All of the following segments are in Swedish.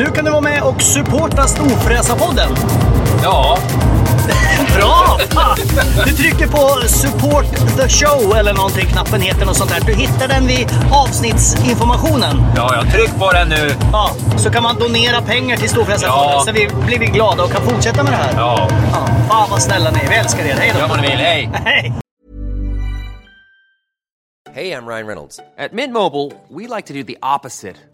Nu kan du vara med och supporta Storfräsarpodden. Ja, Bra! Fan! Du trycker på support the show eller någonting, knappen heter något sånt där. Du hittar den vid avsnittsinformationen. ja, jag tryck på den nu. Ja, så kan man donera pengar till Storfräsarfonden Ja. så vi blir vi glada och kan fortsätta med det här. Ja, Ja, fan vad snälla ni är. Vi älskar er. Hej då! gör vad ni vill. Hej! Hej! Hey, I'm Ryan Reynolds. At Mint Mobile, we like to do the opposite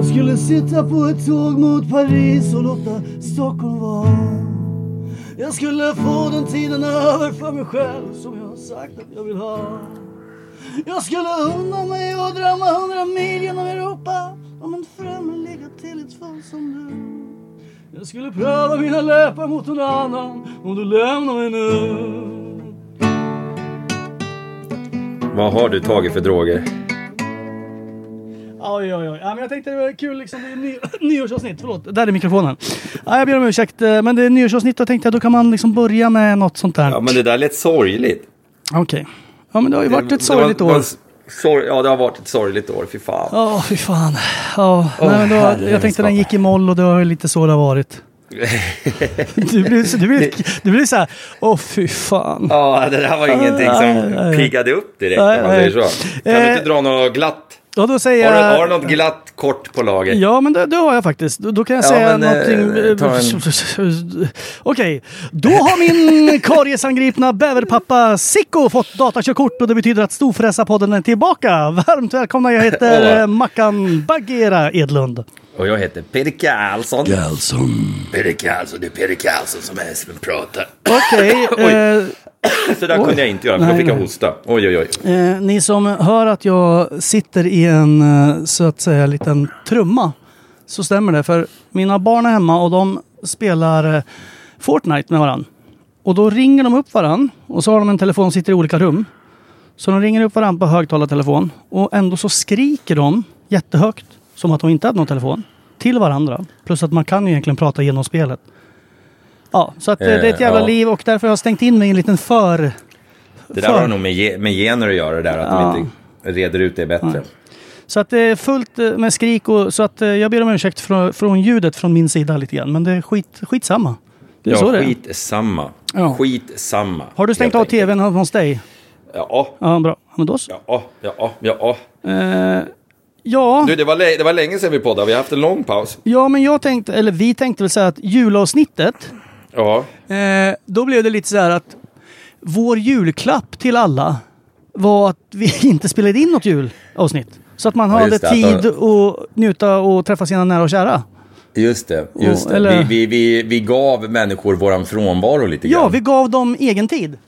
Jag skulle sitta på ett tåg mot Paris och låta Stockholm vara. Jag skulle få den tiden över för mig själv som jag har sagt att jag vill ha. Jag skulle unna mig och drömma hundra mil genom Europa om en främling till ett fall som du. Jag skulle pröva mina läppar mot någon annan om du lämnar mig nu. Vad har du tagit för droger? Oj, oj, oj. Ja, men jag tänkte det var kul liksom. Det är ny, nyårsavsnitt. Förlåt, där är mikrofonen. Ja, jag ber om ursäkt, eh, men det är nyårsavsnitt och tänkte jag då kan man liksom börja med något sånt där. Ja, men det där lät sorgligt. Okej. Ja, men det har ju varit Det- ett det var- sorgligt år. Sorg, ja, det har varit ett sorgligt år. Fy fan. Ja, fy fan. Ja, Åh, nej, men då, herre jag tänkte den gick i moll och det var lite så det har varit. Du blir, du blir, du blir så här, åh fy fan. Ja, det där var ingenting som piggade upp direkt om man säger så. Kan Eh, du inte dra något glatt? Och då säger Har du, jag... har du något glatt kort på lager? Ja, men det, det har jag faktiskt. Då, då kan jag Ja, säga men, eh, någonting. ta Okej, då har min kariesangripna bäverpappa Sicko fått datakörkort och det betyder att Storfräsarpodden är tillbaka. Varmt välkomna, jag heter eh, Mackan Bagheera Edlund. Och jag heter Peter Karlsson. Karlsson. Peter Karlsson, det är Peter Karlsson som är som pratar. Okej, eh, Så där kunde jag inte göra, för då Nej, fick jag hosta. Oj, oj, oj. eh, ni som hör att jag sitter i en eh, så att säga liten trumma så stämmer det. För mina barn är hemma och de spelar eh, Fortnite med varandra. Och då ringer de upp varandra och så har de en telefon som sitter i olika rum. Så de ringer upp varandra på högtalartelefon och ändå så skriker de jättehögt som att de inte hade någon telefon till varandra. Plus att man kan ju egentligen prata genom spelet. Ja, så att eh, det är ett Eh, jävla ja. liv och därför har jag stängt in mig i en liten för... Det där för- har nog med, med gener att göra, det där att Ja. de inte reder ut det bättre. Så att det är fullt eh, med skrik och så att eh, jag ber om ursäkt från, från ljudet från min sida lite grann. Men det är skit, skitsamma. Det är så Ja, det är. skit samma. Ja. Skit samma. Har du stängt av enkelt. tvn hos dig? Ja, Ja, bra. Men då så. ja, ja, ja. Eh, ja, Du, det var, det var länge sedan vi poddade. Vi har haft en lång paus. ja, men jag tänkte, eller vi tänkte väl säga att julavsnittet, Ja, eh, då blev det lite så här att vår julklapp till alla var att vi inte spelade in något julavsnitt. Så att man Ja, hade det, tid att njuta och träffa sina nära och kära. just det. Just Och- det. eller- Vi, vi, vi, vi gav människor våran frånvaro lite Ja, grann. vi gav dem egen tid.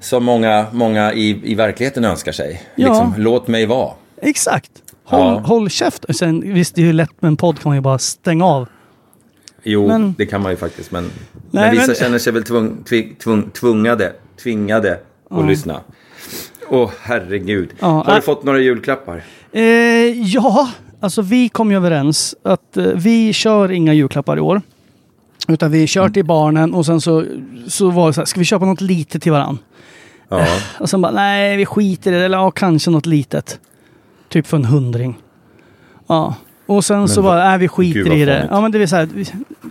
Som många, många i, i verkligheten önskar sig. Ja. Liksom, låt mig vara. Exakt. Håll, Ja. håll käft. Sen, visst, det är ju lätt med en podd kan man ju bara stänga av. Jo, Men- det kan man ju faktiskt. Men, Nej, men vissa men- känner sig väl tvung, tving, tvung, tvungade, tvingade att lyssna. Åh, herregud. Ja, Har äh- du fått några julklappar? Eh, ja, alltså vi kom ju överens att eh, vi kör inga julklappar i år. Utan vi kör till barnen och sen så, så var det så här, ska vi köpa något litet till varann? Ja. Och sen bara, nej vi skiter i det, eller ja, kanske något litet. Typ för en hundring. Ja. Och sen så vad- bara, nej vi skiter i det. Ja men det vill säga,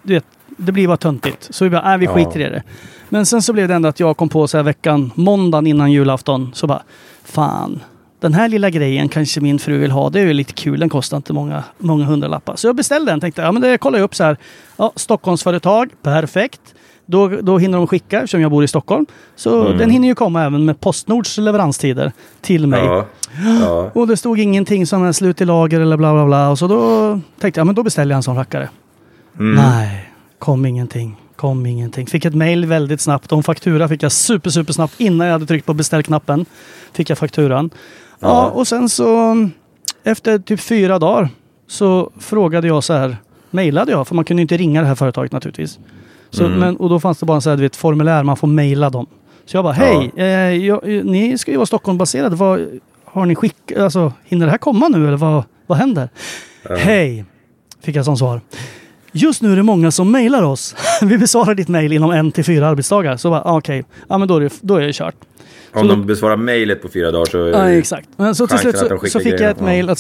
du vet, det blir bara töntigt. Så vi bara, nej vi Ja. skiter i det. Men sen så blev det ändå att jag kom på så här veckan, måndagen innan julafton, så bara, fan. Den här lilla grejen kanske min fru vill ha. Det är ju lite kul. Den kostar inte många, många hundralappar. Så jag beställde den. Tänkte, ja men det kollar jag upp så här. Ja, Stockholmsföretag, perfekt. Då, då hinner de skicka, eftersom jag bor i Stockholm. Så den hinner ju komma även med Postnords leveranstider till mig. Ja. ja. Och det stod ingenting som är slut i lager eller bla bla bla. Och så då tänkte jag, men då beställer jag en sån rackare. Mm. Nej, kom ingenting. Kom ingenting. Fick ett mail väldigt snabbt. En faktura fick jag super, super snabbt. Innan jag hade tryckt på beställknappen fick jag fakturan. Ja, Ja. och sen så efter typ fyra dagar så frågade jag så här. Mejlade jag, för man kunde inte ringa det här företaget naturligtvis. Så, Mm. men, och då fanns det bara en så här, du vet, formulär man får mejla dem. Så jag bara, hej, eh, jag, eh, ni ska ju vara Stockholmsbaserade. Vad, har ni skickat, alltså hinner det här komma nu eller vad, vad händer? Hej, fick jag som svar. Just nu är det många som mejlar oss. Vi besvarar ditt mejl inom en till fyra arbetsdagar. Så bara, ah, okej, ja men då är det, då är det kört. Om Så de besvarar mejlet på fyra dagar så... Ja, exakt. Men så till slut så, så fick jag ett mejl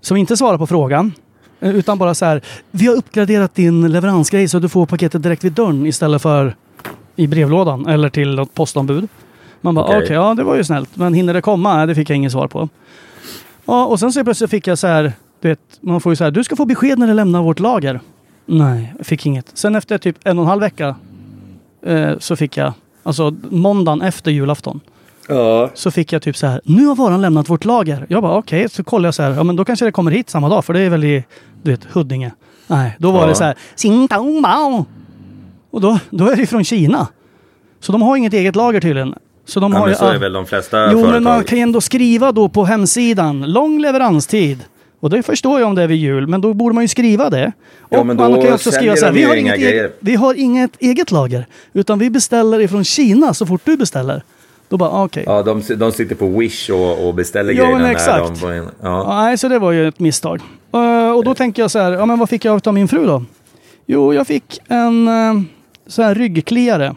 som inte svarar på frågan. eh, Utan bara så här, vi har uppgraderat din leveransgrej så du får paketet direkt vid dörren istället för i brevlådan eller till något postombud. Man bara, okej, Okej. ja det var ju snällt. Men hinner det komma? Nej, det fick jag inget svar på. Ja, och sen så plötsligt fick jag så här, du vet, man får ju så här, du ska få besked när du lämnar vårt lager. Nej, jag fick inget. Sen efter typ en och en halv vecka eh, så fick jag, alltså måndagen efter julafton Ja. så fick jag typ så här, nu har varan lämnat vårt lager. Jag bara okej, så kollar jag så här, ja men då kanske det kommer hit samma dag för det är väl i, du vet, Huddinge. Nej, då var Ja. det så här, Xing Tao Mao. Och då, då är det från Kina. Så de har inget eget lager tydligen. Så de Ja, har men ju, så är väl de flesta Jo, företag. men man kan ju ändå skriva då på hemsidan, lång leveranstid. Och det förstår jag om det är vid jul, men då borde man ju skriva det. Ja, och man kan ju också skriva så här, vi har, inget grejer." eget, vi har inget eget lager, utan vi beställer ifrån Kina så fort du beställer. Då bara, ah, okej. Ja, de, de sitter på Wish och, och beställer Ja, grejerna men när exakt. de... Ja. Ja, nej, så det var ju ett misstag. Eh, och då tänker jag så här, ja men vad fick jag av min fru då? Jo, jag fick en uh, så här ryggkliare.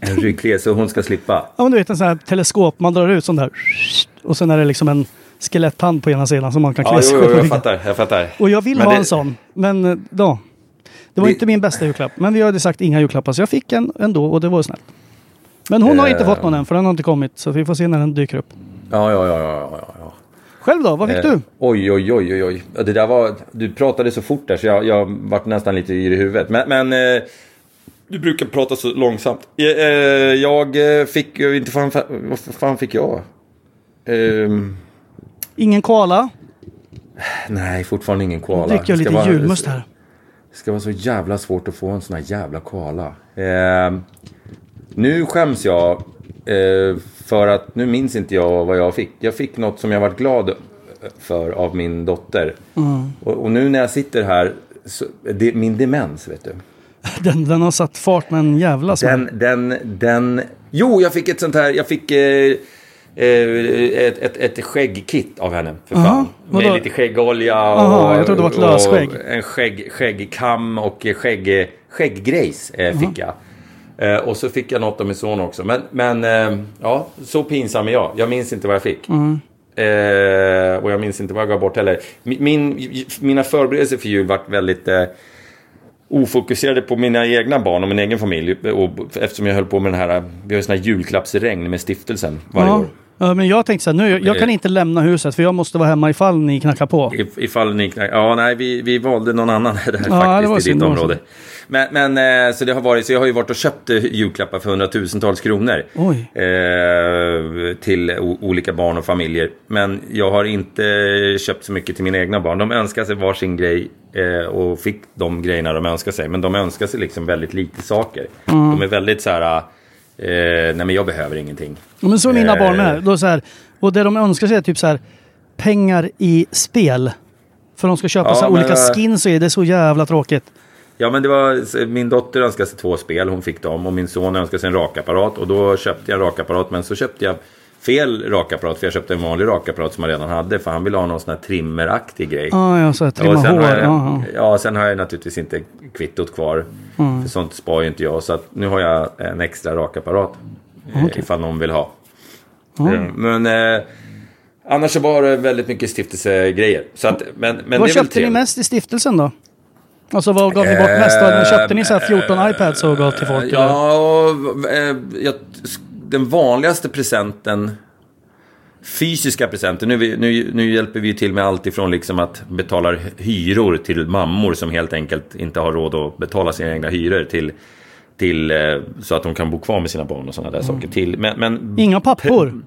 En ryggklier så hon ska slippa. Ja men du vet en sån här teleskop, man drar ut sån där. Och sen är det liksom en skeletthand på ena sidan som man kan Ja, klä sig jo, jo, jag fattar. Jag fattar. Och jag vill Men ha det- en sån. Men eh, då. Det var Vi- inte min bästa julklapp. Men vi hade sagt inga julklappar. Så jag fick en ändå och det var snällt. Men hon har inte Eh. fått någon än för den har inte kommit. Så vi får se när den dyker upp. Ja, ja, ja, ja, ja, ja. Själv då? Vad fick Eh, du? Oj, oj, oj, oj, oj. Ja, Det där var, du pratade så fort där så jag, jag vart nästan lite yr i huvudet. Men, men eh, du brukar prata så långsamt. Eh, eh, jag fick ju inte fan, vad fan fick jag? Ehm, Ingen koala. nej, fortfarande ingen Nu koala. dricker jag lite vara- julmust här. Det ska vara så jävla svårt att få en sån här jävla koala. Eh, nu skäms jag eh, för att nu minns inte jag vad jag fick. Jag fick något som jag varit glad för av min dotter. Mm. Och, och nu när jag sitter här, så, det, min demens vet du. Den, den har satt fart med en jävla smäll. Den, den, den... Jo, jag fick ett sånt här, jag fick eh, ett, ett, ett skäggkit av henne. För Aha, fan. Med vadå? lite skäggolja och, Aha, jag trodde det var ett lösskägg. en skägg, skäggkam och skägg, skägggrejs eh, fick jag. Eh, och så fick jag något av min son också. Men, men eh, ja, så pinsam är jag. Jag minns inte vad jag fick. Mm. Eh, och jag minns inte vad jag gav bort heller. Min, min, mina förberedelser för jul vart väldigt eh, ofokuserade på mina egna barn och min egen familj. Och, eftersom jag höll på med den här, vi har ju sån här julklappsregn med stiftelsen varje ja. år. Ja, men jag tänkte så här, nu, jag kan inte lämna huset för jag måste vara hemma ifall ni knackar på. If, ifall ni knack- Ja, nej, vi, vi valde någon annan där det var faktiskt i ditt område. Men, men eh, så det har varit, så jag har ju varit och köpt eh, julklappar för hundratusentals kronor. Eh, till olika barn och familjer. Men jag har inte köpt så mycket till mina egna barn. De önskar sig varsin grej eh, och fick de grejerna de önskar sig. Men de önskar sig liksom väldigt lite saker. Mm. De är väldigt så här, eh, nej men jag behöver ingenting. Men så är mina Eh. barn med. Då så här, och det de önskar sig är typ så här pengar i spel. För de ska köpa Ja, så här olika skins och det är så jävla tråkigt. Ja, men det var, min dotter önskade sig två spel, hon fick dem. Och min son önskade sig en rakapparat. Och då köpte jag en rakapparat, men så köpte jag fel rakapparat. För jag köpte en vanlig rakapparat som han redan hade. För han ville ha någon sån här trimmeraktig grej. Ja, ja, så här, trimma Och sen hår. har jag, ja, ja, sen har jag naturligtvis inte kvittot kvar. För sånt spar ju inte jag. Så att nu har jag en extra rakapparat. eh, Ifall någon vill ha. Eh, Men eh, annars så var det väldigt mycket stiftelsegrejer. Så att, men, men Vad köpte ni mest i stiftelsen då? Alltså vad gav ni bort mest? Vad- Köpte ni så här 14 iPads och gav till folk? eller? Ja, eh, jag, den vanligaste presenten Fysiska presenter. Nu, nu, nu hjälper vi till med allt ifrån liksom att betala hyror till mammor som helt enkelt inte har råd att betala sina egna hyror till, till eh, så att de kan bo kvar med sina barn och sådana där saker. Till, men, men, Inga pappor?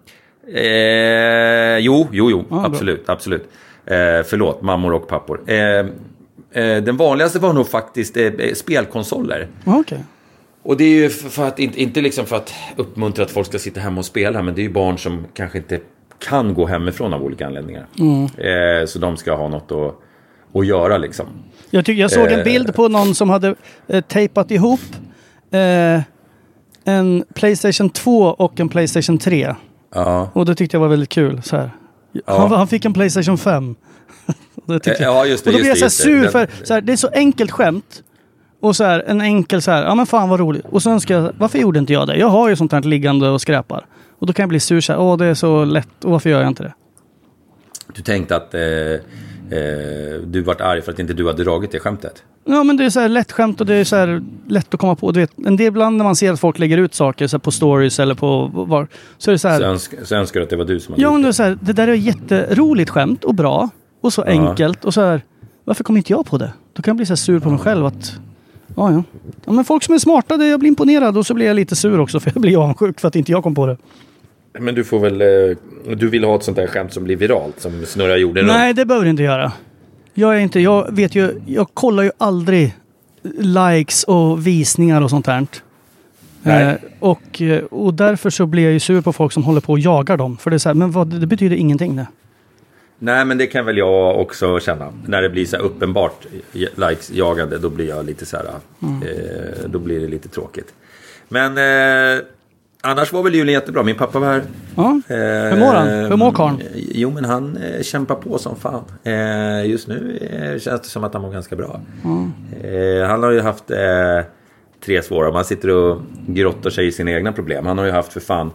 Eh, jo, jo, jo, bra. absolut, absolut. Eh, förlåt, mammor och pappor. Eh, eh, den vanligaste var nog faktiskt eh, eh, spelkonsoler. Ja, Okej. Och det är ju för att, inte, liksom för att uppmuntra att folk ska sitta hemma och spela, men det är ju barn som kanske inte kan gå hemifrån av olika anledningar. Eh, så de ska ha något att, att göra liksom. Jag, tycker, jag såg en Eh. bild på någon som hade eh, tejpat ihop eh, en Playstation 2 och en Playstation 3. Ja, Och det tyckte jag var väldigt kul. Så här. Han, han fick en Playstation 5. Och det Eh, jag. ja, just det, och då blir jag så här sur för så här, det är så enkelt skämt. Och så här, en enkel så här, ja men fan vad roligt. Och så önskar jag, varför gjorde inte jag det? Jag har ju sånt här liggande och skräpar. Och då kan jag bli sur så här, åh det är så lätt, och varför gör jag inte det? du tänkte att eh, eh, du vart arg för att inte du hade dragit det skämtet. Ja men det är så här lätt skämt och det är så här lätt att komma på. Du vet, en del ibland när man ser att folk lägger ut saker så här, på stories eller på var, så är det så här. Så, önsk, så önskar du att det var du som hade Ja, men det, är det. så här, det där är jätteroligt skämt och bra och så enkelt och så här. Varför kom inte jag på det? Då kan jag bli så här sur på mig själv att ja, ja. ja men folk som är smarta, det, jag blir imponerad och så blir jag lite sur också för jag blir avundsjuk för att inte jag kom på det. Men du får väl... Eh, du vill ha ett sånt där skämt som blir viralt, som snurrar jorden runt. Nej, det behöver du inte göra. Jag är inte, jag vet ju, jag kollar ju aldrig likes och visningar och sånt här. Nej. Eh, och, eh, och därför så blir jag ju sur på folk som håller på och jagar dem. För det är så här, men vad, det betyder ingenting det. Nej, men det kan väl jag också känna. När det blir så här uppenbart likes-jagande, då blir jag lite så här... Mm. Eh, då blir det lite tråkigt. Men eh, annars var väl julen jättebra. Min pappa var här. Ja. Eh, Hur mår han? Hur mår karln? Jo, men han eh, kämpar på som fan. Eh, just nu eh, känns det som att han mår ganska bra. Eh, han har ju haft eh, tre svåra. Man sitter och grottar sig i sina egna problem. Han har ju haft för fan...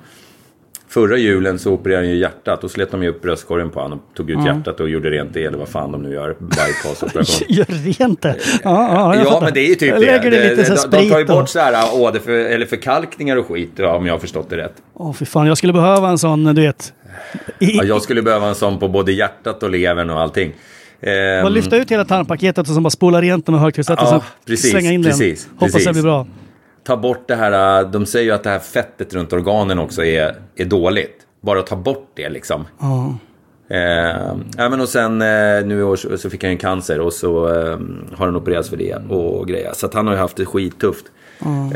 Förra julen så opererade han ju hjärtat. Då slet de ju upp bröstkorgen på honom. Tog ut hjärtat och gjorde rent det. Eller vad fan de nu gör. Bypassoperation. Gör rent det. Ja, ja, Ja, men det är ju typ det. det, lite så här de, de tar ju och- bort så här åder för, eller förkalkningar och skit. Om jag har förstått det rätt. Åh fy fan, jag skulle behöva en sån, du vet. I, Ja, jag skulle behöva en sån på både hjärtat och levern och allting. Bara lyfta ut hela tarmpaketet och sen bara spola rent den med högtryckssätt och Ja, sen precis, slänga in precis, den. Hoppas precis. det blir bra. Ta bort det här, äh, de säger ju att det här fettet runt organen också är, är dåligt. Bara ta bort det liksom. Ja. Eh, men och sen eh, nu i år så, så fick han ju cancer och så eh, har han opererats för det och grejer. Så att han har ju haft det skittufft.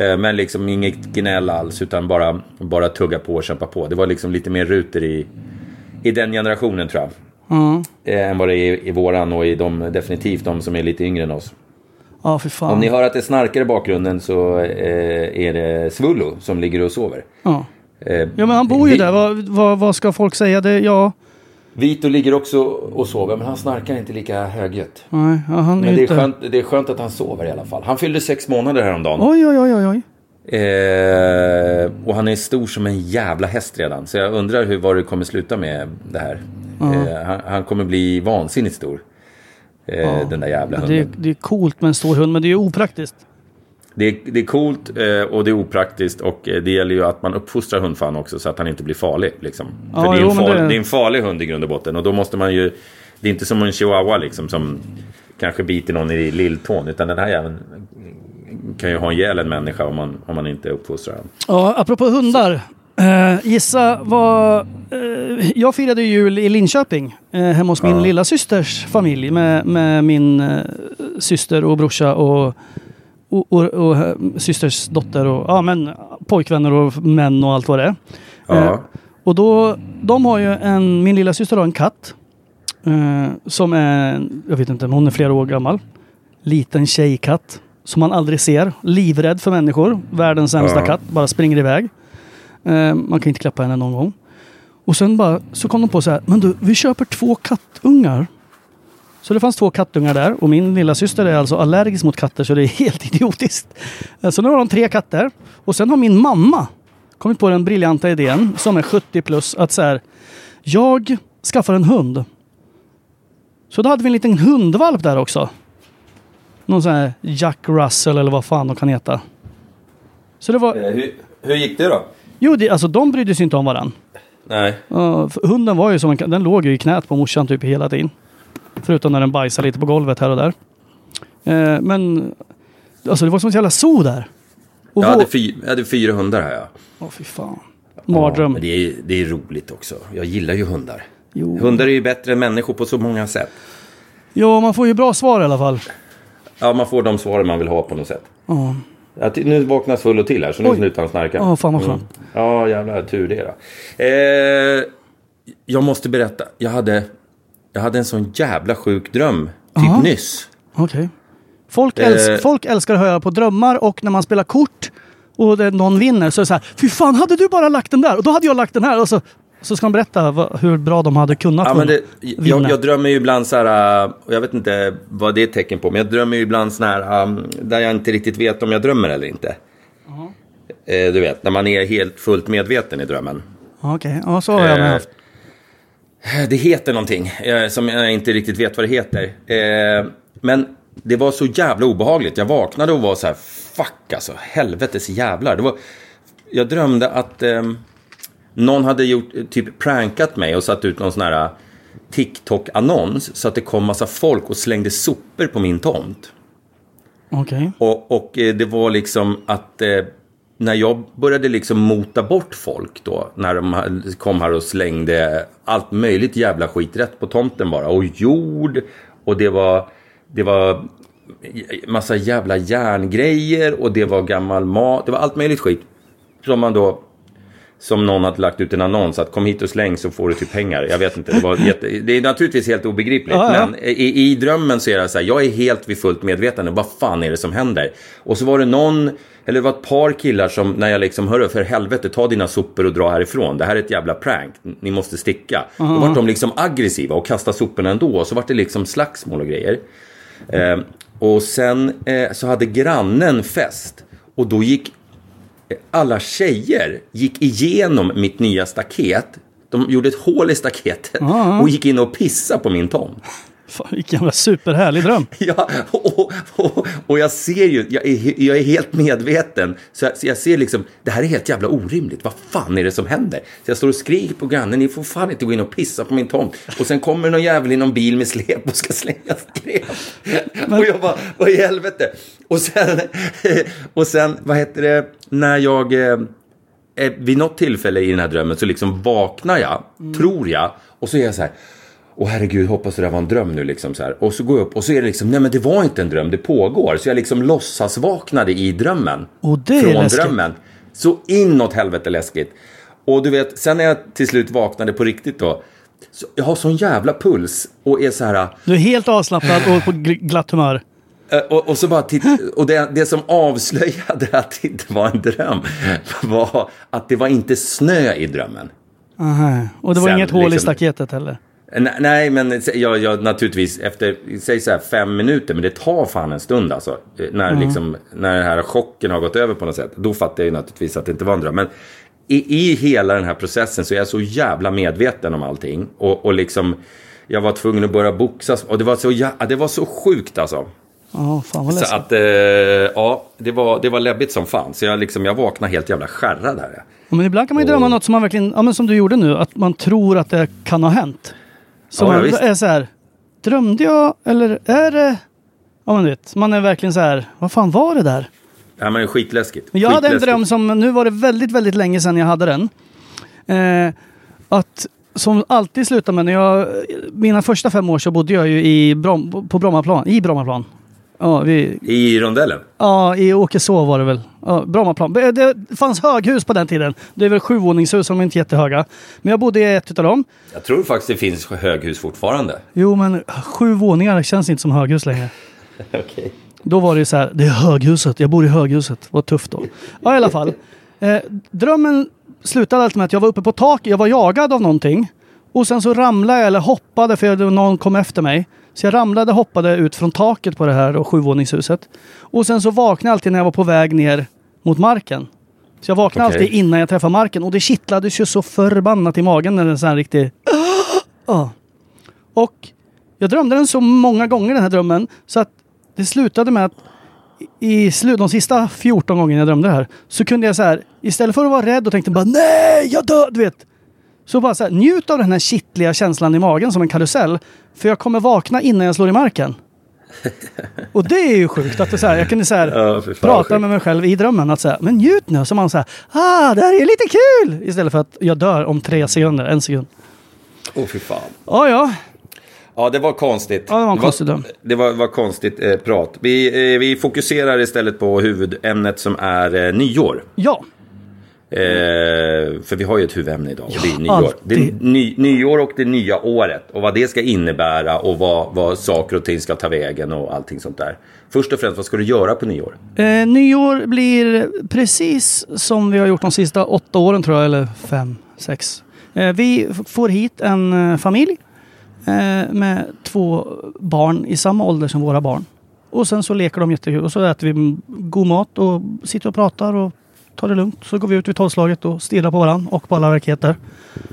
Eh, men liksom inget gnäll alls utan bara, bara tugga på och kämpa på. Det var liksom lite mer ruter i, i den generationen tror jag. Eh, än vad det är i våran och i de, definitivt de som är lite yngre än oss. Ja, fy fan. Om ni hör att det snarkar i bakgrunden så eh, är det Svullo som ligger och sover. ja. Eh, ja, men han bor ju Vi- där. Vad, vad, vad ska folk säga? Det, ja, Vito ligger också och sover, men han snarkar inte lika högljutt. nej, ja, han är Men det är, inte... skönt, det är skönt att han sover i alla fall. Han fyllde sex månader häromdagen. Oj, oj, oj, oj. Eh, och han är stor som en jävla häst redan. Så jag undrar hur, vad det kommer sluta med det här. Eh, han, han kommer bli vansinnigt stor. Eh, Den där jävla hunden. Det, är- det är coolt med en stor hund, men det är ju opraktiskt. Det är, det är coolt eh, och det är opraktiskt och eh, det gäller ju att man uppfostrar hundfan också så att han inte blir farlig. Liksom. Ja, För det är, jo, farlig, det- det... är en farlig hund i grund och botten och då måste man ju... Det är inte som en chihuahua liksom som kanske biter någon i lilltån utan den här jäveln kan ju ha ihjäl en människa om man, om man inte uppfostrar den. Ja, apropå hundar. Eh, gissa vad... eh, jag firade jul i Linköping. Uh, hemma hos min Ja. lilla systers familj. Med, med min eh, syster och brorsa och, och, och, och systers dotter och ja, men, pojkvänner och män och allt vad det är. Ja. Och då, de har ju en, min lilla syster har en katt. som är, jag vet inte, hon är flera år gammal. Liten tjejkatt. som man aldrig ser. Livrädd för människor. Världens sämsta Ja. katt. Bara springer iväg. Eh, man kan inte klappa henne någon gång. Och sen bara, så kom de på så här, men du, vi köper två kattungar. Så det fanns två kattungar där och min lilla syster är alltså allergisk mot katter så det är helt idiotiskt. Eh, så nu har de tre katter. Och sen har min mamma kommit på den briljanta idén som är 70 plus att så här, jag skaffar en hund. Så då hade vi en liten hundvalp där också. Någon sån här Jack Russell eller vad fan de kan heta. Så det var, eh, hur, hur gick det då? Jo det, alltså de brydde sig inte om varandra. Nej. Ja, för hunden var ju som en, den låg ju i knät på morsan typ hela tiden. Förutom när den bajsade lite på golvet här och där. Eh, men alltså det var som ett jävla zoo där. Och Jag hade, fy, jag hade fyra hundar här ja. Åh fy fan. Mardröm. men det är, det är roligt också. Jag gillar ju hundar. Jo. Hundar är ju bättre än människor på så många sätt. Ja, man får ju bra svar i alla fall. Ja, man får de svaren man vill ha på något sätt. Ja. Ja, nu vaknar Svullo till här, så nu Oj. slutar han snarka. Ja, fan vad skönt. Ja, jävlar tur det då. Eh, jag måste berätta. Jag hade, jag hade en sån jävla sjuk dröm. Typ Ja. nyss. Okej. Folk, Eh. älsk, folk älskar att höra på drömmar och när man spelar kort och någon vinner så är det så här. Fy fan, hade du bara lagt den där? Och då hade jag lagt den här. Och så, så ska de berätta vad, hur bra de hade kunnat Ja, men det, jag, jag drömmer ju ibland så här, äh, och jag vet inte vad det är ett tecken på, men jag drömmer ju ibland så här, ähm, där jag inte riktigt vet om jag drömmer eller inte. Eh, du vet, när man är helt fullt medveten i drömmen. Okej, ja så har jag med Eh, haft. Det heter någonting eh, som jag inte riktigt vet vad det heter. Eh, men det var så jävla obehagligt. Jag vaknade och var så här, fuck alltså, helvetes jävlar. Det var, jag drömde att eh, någon hade gjort, eh, typ prankat mig och satt ut någon sån här eh, TikTok-annons så att det kom massa folk och slängde sopor på min tomt. Okej. Och, och eh, det var liksom att eh, när jag började liksom mota bort folk då, när de kom här och slängde allt möjligt jävla skit rätt på tomten bara. Och jord, och det var, det var massa jävla järngrejer och det var gammal mat, det var allt möjligt skit. Som man då, som någon hade lagt ut en annons att kom hit och släng så får du typ pengar. Jag vet inte, det, var jätte, det är naturligtvis helt obegripligt. Ja, ja. Men i, i drömmen så är det så här, jag är helt vid fullt medvetande. Vad fan är det som händer? Och så var det någon, eller det var ett par killar som, när jag liksom, hörru för helvete, ta dina sopor och dra härifrån. Det här är ett jävla prank, ni måste sticka. Då var de liksom aggressiva och kastade soporna ändå. Och så var det liksom slagsmål och grejer. Eh, och sen eh, så hade grannen fest. Och då gick alla tjejer gick igenom mitt nya staket. De gjorde ett hål i staketet och gick in och pissade på min tomt. Fan, vilken jävla superhärlig dröm. Ja, och, och, och jag ser ju, jag är, jag är helt medveten. Så jag, så jag ser liksom, det här är helt jävla orimligt. Vad fan är det som händer? Så jag står och skriker på grannen, ni får fan inte gå in och pissa på min tomt. Och sen kommer någon jävel i någon bil med släp och ska slänga skräp. Och jag bara, vad i helvete? Och sen, och sen, vad heter det, när jag... eh, eh, vid något tillfälle i den här drömmen så liksom vaknar jag, tror jag, och så är jag så här. Åh herregud, hoppas det där var en dröm nu liksom så här. Och så går jag upp och så är det liksom, nej men det var inte en dröm, det pågår. Så jag liksom låtsas vaknade i drömmen. Och det är Från läskigt. drömmen. Så inåt helvete läskigt. Och du vet, sen när jag till slut vaknade på riktigt då. Så jag har sån jävla puls och är så här. Du är helt avslappnad och på gl- glatt humör. Eh, Och, och så bara och det, det som avslöjade att det inte var en dröm var att det var inte snö i drömmen. Aha. Och det var Sen inget hål i liksom- staketet heller. Nej, nej, men jag, jag naturligtvis efter, säg så här fem minuter, men det tar fan en stund alltså. Eh, När, liksom, när den här chocken har gått över på något sätt. Då fattar jag ju naturligtvis att det inte var en dröm. Men i, i hela den här processen så är jag så jävla medveten om allting. Och, och liksom, jag var tvungen att börja boxas. Och det var så, jä- det var så sjukt alltså. Ja, fan vad Så att, eh, ja, det var, det var läbbigt som fan. Så jag, liksom, jag vaknade helt jävla skärrad här. Ja, men ibland kan man ju drömma Och- något som man verkligen, ja men som du gjorde nu, att man tror att det kan ha hänt. Så Ja, ja, är så här, drömde jag eller är det... Ja men du vet, man är verkligen så här, vad fan var det där? Ja, men skitläskigt. Men jag hade en Skitläskigt. dröm som, nu var det väldigt, väldigt länge sedan jag hade den. Eh, att, som alltid slutar med, när jag, mina första fem år så bodde jag ju i Brom, på Brommaplan, i Brommaplan. Ja, vi, I rondellen? ja, i Åkeså var det väl. Ja, Brommaplan. Det, fanns höghus på den tiden. Det är väl sjuvåningshus som är inte jättehöga. Men jag bodde i ett av dem. Jag tror faktiskt det finns höghus fortfarande. Jo, men sju våningar känns inte som höghus längre. Okej. Då var det så här, det är höghuset, jag bor i höghuset. Vad tufft då. Ja, i alla fall. Eh, drömmen slutade alltid med att jag var uppe på taket, jag var jagad av någonting. Och sen så ramlade jag, eller hoppade, för någon kom efter mig. Så jag ramlade, hoppade ut från taket på det här då, sjuvåningshuset. Och sen så vaknade jag alltid när jag var på väg ner mot marken. Så jag vaknade Okej. alltid innan jag träffade marken. Och det kittlades ju så förbannat i magen när det är en sån här riktig... Ja. Och jag drömde den så många gånger den här drömmen så att det slutade med att i slut, de sista 14 gångerna jag drömde det här så kunde jag så här istället för att vara rädd och tänkte bara nej, jag dör, du vet. Så bara så här, njut av den här kittliga känslan i magen som en karusell. För jag kommer vakna innan jag slår i marken. Och det är ju sjukt att det så här, jag kunde så här, Ja, prata med mig själv i drömmen att säga men njut nu. Så man så här, ah det här är lite kul! Istället för att jag dör om tre sekunder, en sekund. Åh, fy fan. Ja, ja. Ja, det var konstigt. Ja, det var en konstig dröm. Det var, var konstigt eh, prat. Vi, eh, vi fokuserar istället på huvudämnet som är eh, nyår. Ja. Eh, för vi har ju ett huvudämne idag och det är nyår. alltid. Det är ny, nyår och det nya året. Och vad det ska innebära och vad, vad saker och ting ska ta vägen och allting sånt där. Först och främst, vad ska du göra på nyår? Eh, nyår blir precis som vi har gjort de sista åtta åren tror jag, eller fem, sex. Eh, vi får hit en eh, familj eh, med två barn i samma ålder som våra barn. Och sen så leker de jättekul och så äter vi god mat och sitter och pratar och tar det lugnt. Så går vi ut vid tolvslaget och stirrar på varandra och på alla raketer.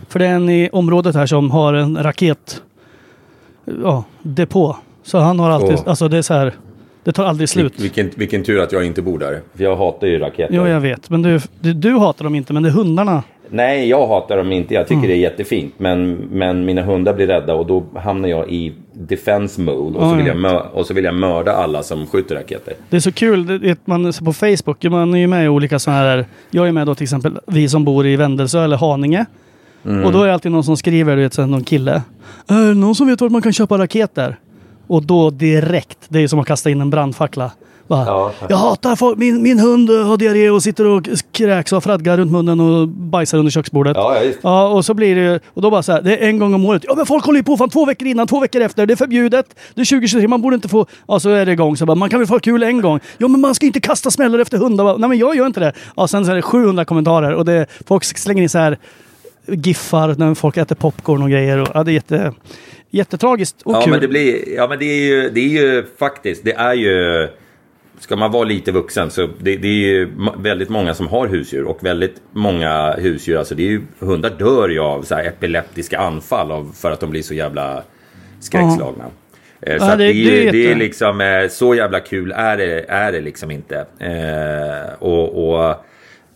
För det är en i området här som har en raket ja, depå. Så han har alltid, Åh. alltså det är så här, det tar aldrig slut. Vil- Vilken, vilken tur att jag inte bor där. För jag hatar ju raketer. Jo, jag vet. Men du, du, du hatar dem inte, men det är hundarna. Nej, jag hatar dem inte. Jag tycker Mm. det är jättefint. Men, men mina hundar blir rädda och då hamnar jag i defense mode. Och, så vill jag jag mö- och så vill jag mörda alla som skjuter raketer. Det är så kul. Det, det, man på Facebook, man är ju med i olika sådana här... Jag är med då till exempel, vi som bor i Vändelsö eller Haninge. Mm. Och då är det alltid någon som skriver, du vet, någon kille. Det någon som vet vart man kan köpa raketer? Och då direkt, det är som att kasta in en brandfackla. Bara, Ja. Jag hatar folk, min, min hund har diarré och sitter och kräks och fradgar runt munnen och bajsar under köksbordet. Ja, ja. Ja, och så blir det och då bara så här, det är en gång om året. Ja, men folk håller ju på fan två veckor innan, två veckor efter. Det är förbjudet. Det är 2023, man borde inte få... Ja, så är det igång. Så bara, man kan väl få kul en gång. Ja, men man ska inte kasta smällar efter hundar. Nej, men jag gör inte det. Ja, sen så är det 700 kommentarer och det, folk slänger in så här giffar när folk äter popcorn och grejer. Och, ja, det är jätte, jättetragiskt och Ja, kul. men det blir... Ja, men det är ju, det är ju faktiskt... Det är ju... Ska man vara lite vuxen så det, det är ju väldigt många som har husdjur och väldigt många husdjur, alltså det är ju, hundar dör ju av så epileptiska anfall av, för att de blir så jävla skräckslagna. Eh, Så Ja, det- det, är ju, det är liksom, eh, så jävla kul är det, är det liksom inte. Eh, och, och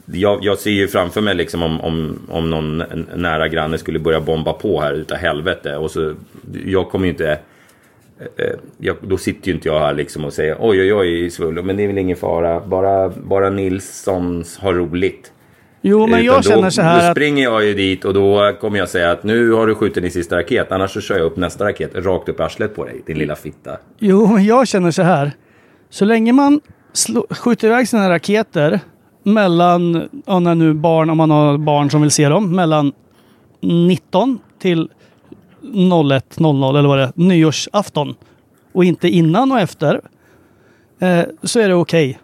jag, jag ser ju framför mig liksom om, om, om någon nära granne skulle börja bomba på här utav helvete. Och så, jag kommer ju inte... eh, Jag, då sitter ju inte jag här liksom och säger oj oj oj Svullo, men det är väl ingen fara. Bara, bara Nilssons har roligt. Jo, men Utan jag då, känner så Då här att... springer jag ju dit och då kommer jag säga att nu har du skjutit din sista raket. Annars så kör jag upp nästa raket rakt upp i arslet på dig, din lilla fitta. Jo, men jag känner så här. Så länge man slå, skjuter iväg sina raketer mellan, ja, när nu barn, om man har barn som vill se dem, mellan 19 till 01.00 eller vad det är, nyårsafton och inte innan och efter, eh, så är det okej.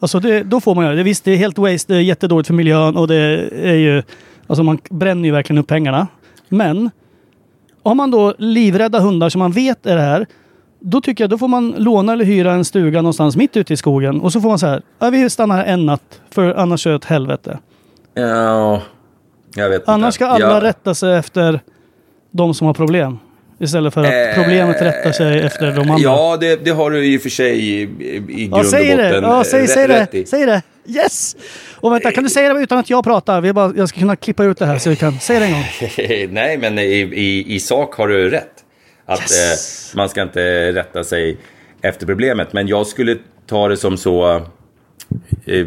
Alltså det, då får man göra det. Visst, det är helt waste, det är jättedåligt för miljön och det är ju, alltså man bränner ju verkligen upp pengarna. Men har man då livrädda hundar som man vet är det här, då tycker jag då får man låna eller hyra en stuga någonstans mitt ute i skogen och så får man så här, ja, vi stannar här en natt för annars är det ett helvete. Ja, jag vet Annars inte. ska alla jag, rätta sig efter de som har problem. Istället för att Eh, problemet rättar sig efter de andra. Ja, det, det har du i och för sig i, i, grund Ja, säg och det! botten Ja, säg, eh, säg rätt det! i. Säg det! Yes! Och vänta, kan du säga det utan att jag pratar? Vi bara, jag ska kunna klippa ut det här så vi kan säga det en gång. Nej, men i, i, i sak har du rätt. Att Yes. eh, man ska inte rätta sig efter problemet. Men jag skulle ta det som så... Eh,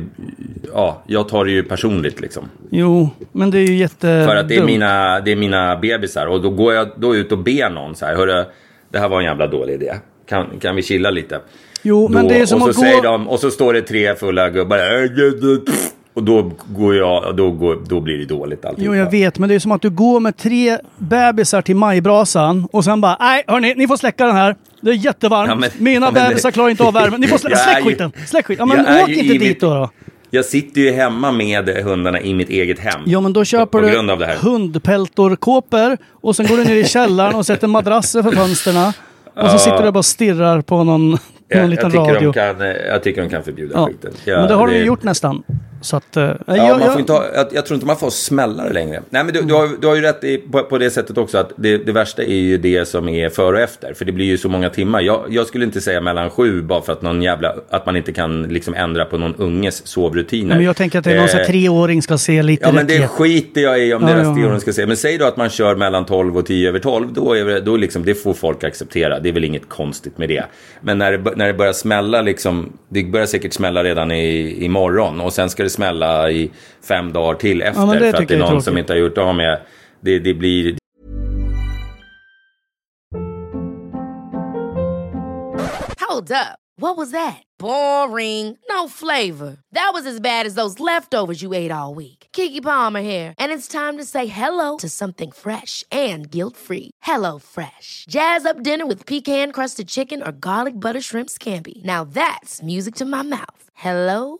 ja, jag tar det ju personligt liksom. Jo, men det är ju jätte... För att det är mina, det är mina bebisar. Och då går jag då ut och ber någon så här. Hörru, det här var en jävla dålig idé. Kan, kan vi chilla lite? Jo, men Då- det är som och så att säger gå... de, och så står det tre fulla gubbar. "Äh, gud, äh, pff." Och då går jag, då, går, då blir det dåligt alltihopa. Jo, jag vet, men det är som att du går med tre bebisar till majbrasan och sen bara, nej, hörni, ni får släcka den här. Det är jättevarmt. Ja, men- Mina ja, bebisar klarar inte av värmen. Ni får slä, släck skiten. Släck skiten. Ja, men åk inte dit då. då. Jag sitter ju hemma med hundarna i mitt eget hem. Ja men då köper på, på du det hundpeltorkåpor och sen går du ner i källaren och sätter madrasser för fönsterna. Och så sitter du bara och stirrar på någon, någon Jag, liten jag, radio. kan, jag tycker de kan förbjuda Ja. skiten. Ja, men det har de ju det- gjort nästan. Så att... eh, Ja, jag, man får inte ha, jag, jag tror inte man får smälla det längre. Nej, men du, du, har, du har ju rätt i, på, på det sättet också att det, det värsta är ju det som är före och efter. För det blir ju så många timmar. Jag, jag skulle inte säga mellan sju bara för att någon jävla, att man inte kan liksom ändra på någon unges sovrutiner. men jag tänker att det är någon Eh, treåring ska se lite Ja men det skiter jag i om Ja, deras ja, teorin ska säga. Men säg då att man kör mellan 12 och 10 över 12. Då är det, då liksom, det får folk acceptera. Det är väl inget konstigt med det. Men när det, när det börjar smälla liksom. Det börjar säkert smälla redan i, imorgon. Och sen ska det smälla i fem dagar till efter. det för att det är jag är någon som inte har gjort av med. Det, det blir... Hold up. What was that? Boring. No flavor. That was as bad as those leftovers you ate all week. Kiki Palmer here, and it's time to say hello to something fresh and guilt-free. Hello Fresh. Jazz up dinner with pecan-crusted chicken or garlic butter shrimp scampi. Now that's music to my mouth. Hello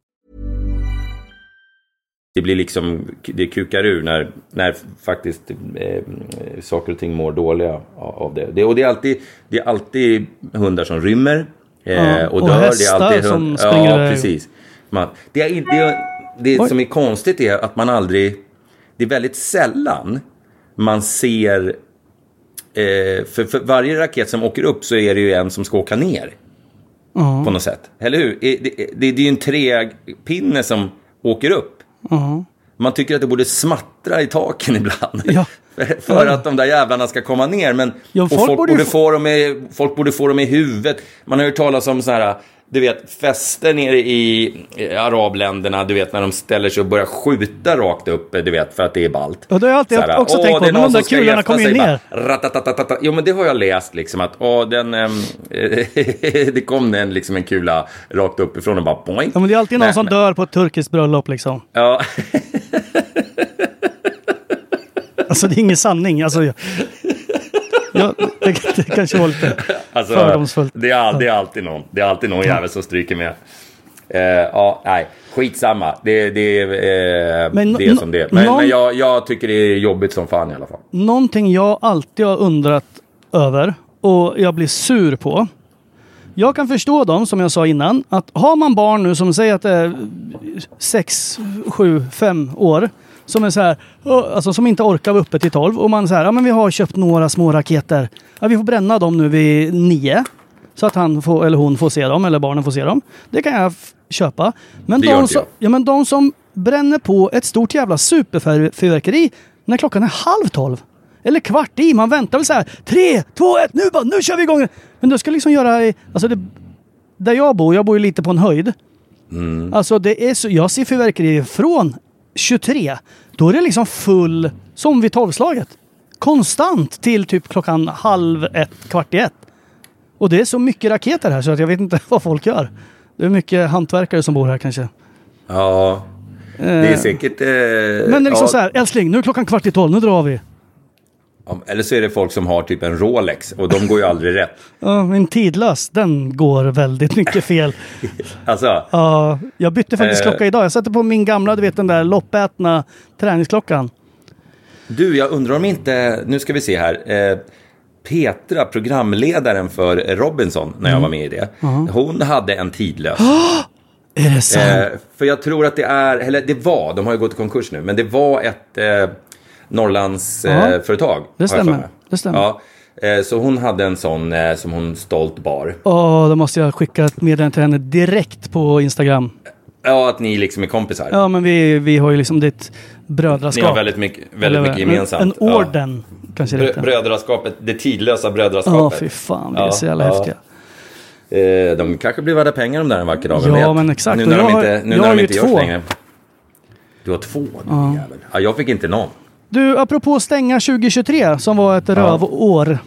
Det blir liksom, det kukar ur när, när faktiskt eh, saker och ting mår dåliga av det. det och det är, alltid, det är alltid hundar som rymmer eh, Ja, och och dör. hästar det är alltid som hund- springer Ja, precis. Man, det är, det, det som är konstigt är att man aldrig, det är väldigt sällan man ser, eh, för, för varje raket som åker upp så är det ju en som ska åka ner Ja. på något sätt. Eller hur? Det, det, det, är ju en träpinne som åker upp. Ja. Man tycker att det borde smattra i taken ibland. Ja. För, att de där jävlarna ska komma ner. Men, Ja, folk folk, borde få- få dem i, folk borde få dem i huvudet. Man har ju hört talas om så här, du vet, fester nere i arabländerna, du vet, när de ställer sig och börjar skjuta rakt upp, du vet, för att det är ballt. Ja, det har jag alltid Så här, också tänkt på, men de där kulorna kommer ju ner. bara. Jo, men det har jag läst liksom att, åh, den, ehm, det kom en, liksom en kula rakt uppifrån och bara boing. Ja, men det är alltid någon Nej, som men- dör på ett turkiskt bröllop liksom. Ja, Alltså det är ingen sanning. Alltså, jag, ja, det, det kanske var lite Alltså, fördomsfullt. Det är, det är alltid någon. Det är alltid någon jävel som stryker med. Eh, ja, nej, skitsamma. Det, det, eh, Men det är som det. Men, någon- men jag, jag tycker det är jobbigt som fan i alla fall. Någonting jag alltid har undrat över och jag blir sur på. Jag kan förstå dem, som jag sa innan, att har man barn nu som säger att det är 6, 7, 5 år som är så här, alltså som inte orkar vara uppe till 12 och man säger, ja men vi har köpt några små raketer. Ja, vi får bränna dem nu vid 9. Så att han får, eller hon får se dem, eller barnen får se dem. Det kan jag köpa. Men de, som, ja, men de som bränner på ett stort jävla superfyrverkeri när klockan är halv tolv. Eller kvart i. Man väntar väl så här. Tre, två, ett, nu bara, nu kör vi igång! Men du ska liksom göra... Alltså det, där jag bor, jag bor ju lite på en höjd. Alltså det är så, jag ser fyrverkerier från 23. Då är det liksom full, som vid tolvslaget. Konstant till typ klockan halv ett, kvart i ett. Och det är så mycket raketer här så att jag vet inte vad folk gör. Det är mycket hantverkare som bor här kanske. Ja, det är säkert... Eh, Men det är liksom ja, så här, älskling, nu är klockan kvart i tolv, nu drar vi. Eller så är det folk som har typ en Rolex och de går ju aldrig rätt. Ja, min tidlös, den går väldigt mycket fel. Alltså, Ja, jag bytte faktiskt Eh. klocka idag. Jag satte på min gamla, du vet den där loppätna träningsklockan. du, jag undrar om inte, nu ska vi se här. Eh, Petra, programledaren för Robinson, när jag Mm. var med i det. Hon hade en tidlös. Är det sant? Eh, för jag tror att det är, eller det var, de har ju gått i konkurs nu, men det var ett Norrlandsföretag. Ja, Eh, företag, det stämmer. Det stämmer. Ja, eh, så hon hade en sån eh, som hon stolt bar. Åh, då måste jag skicka ett meddelande till henne direkt på Instagram. Ja, att ni liksom är kompisar. Ja, men vi, vi har ju liksom ditt brödraskap. Ni har väldigt mycket, väldigt mycket en- gemensamt. En Ja. orden, kanske det heter. Brödraskapet, det tidlösa Ja, brödraskapet. fy fan. Vi är Ja, så jävla ja. häftiga. Eh, de kanske blir värda pengar de där en vacker dag, Ja, vet? men exakt. Nu när jag de inte, nu när de inte görs längre. Du har två, din jävel. Ja, jag fick inte någon. Du, apropå stänga 2023 som var ett rövår.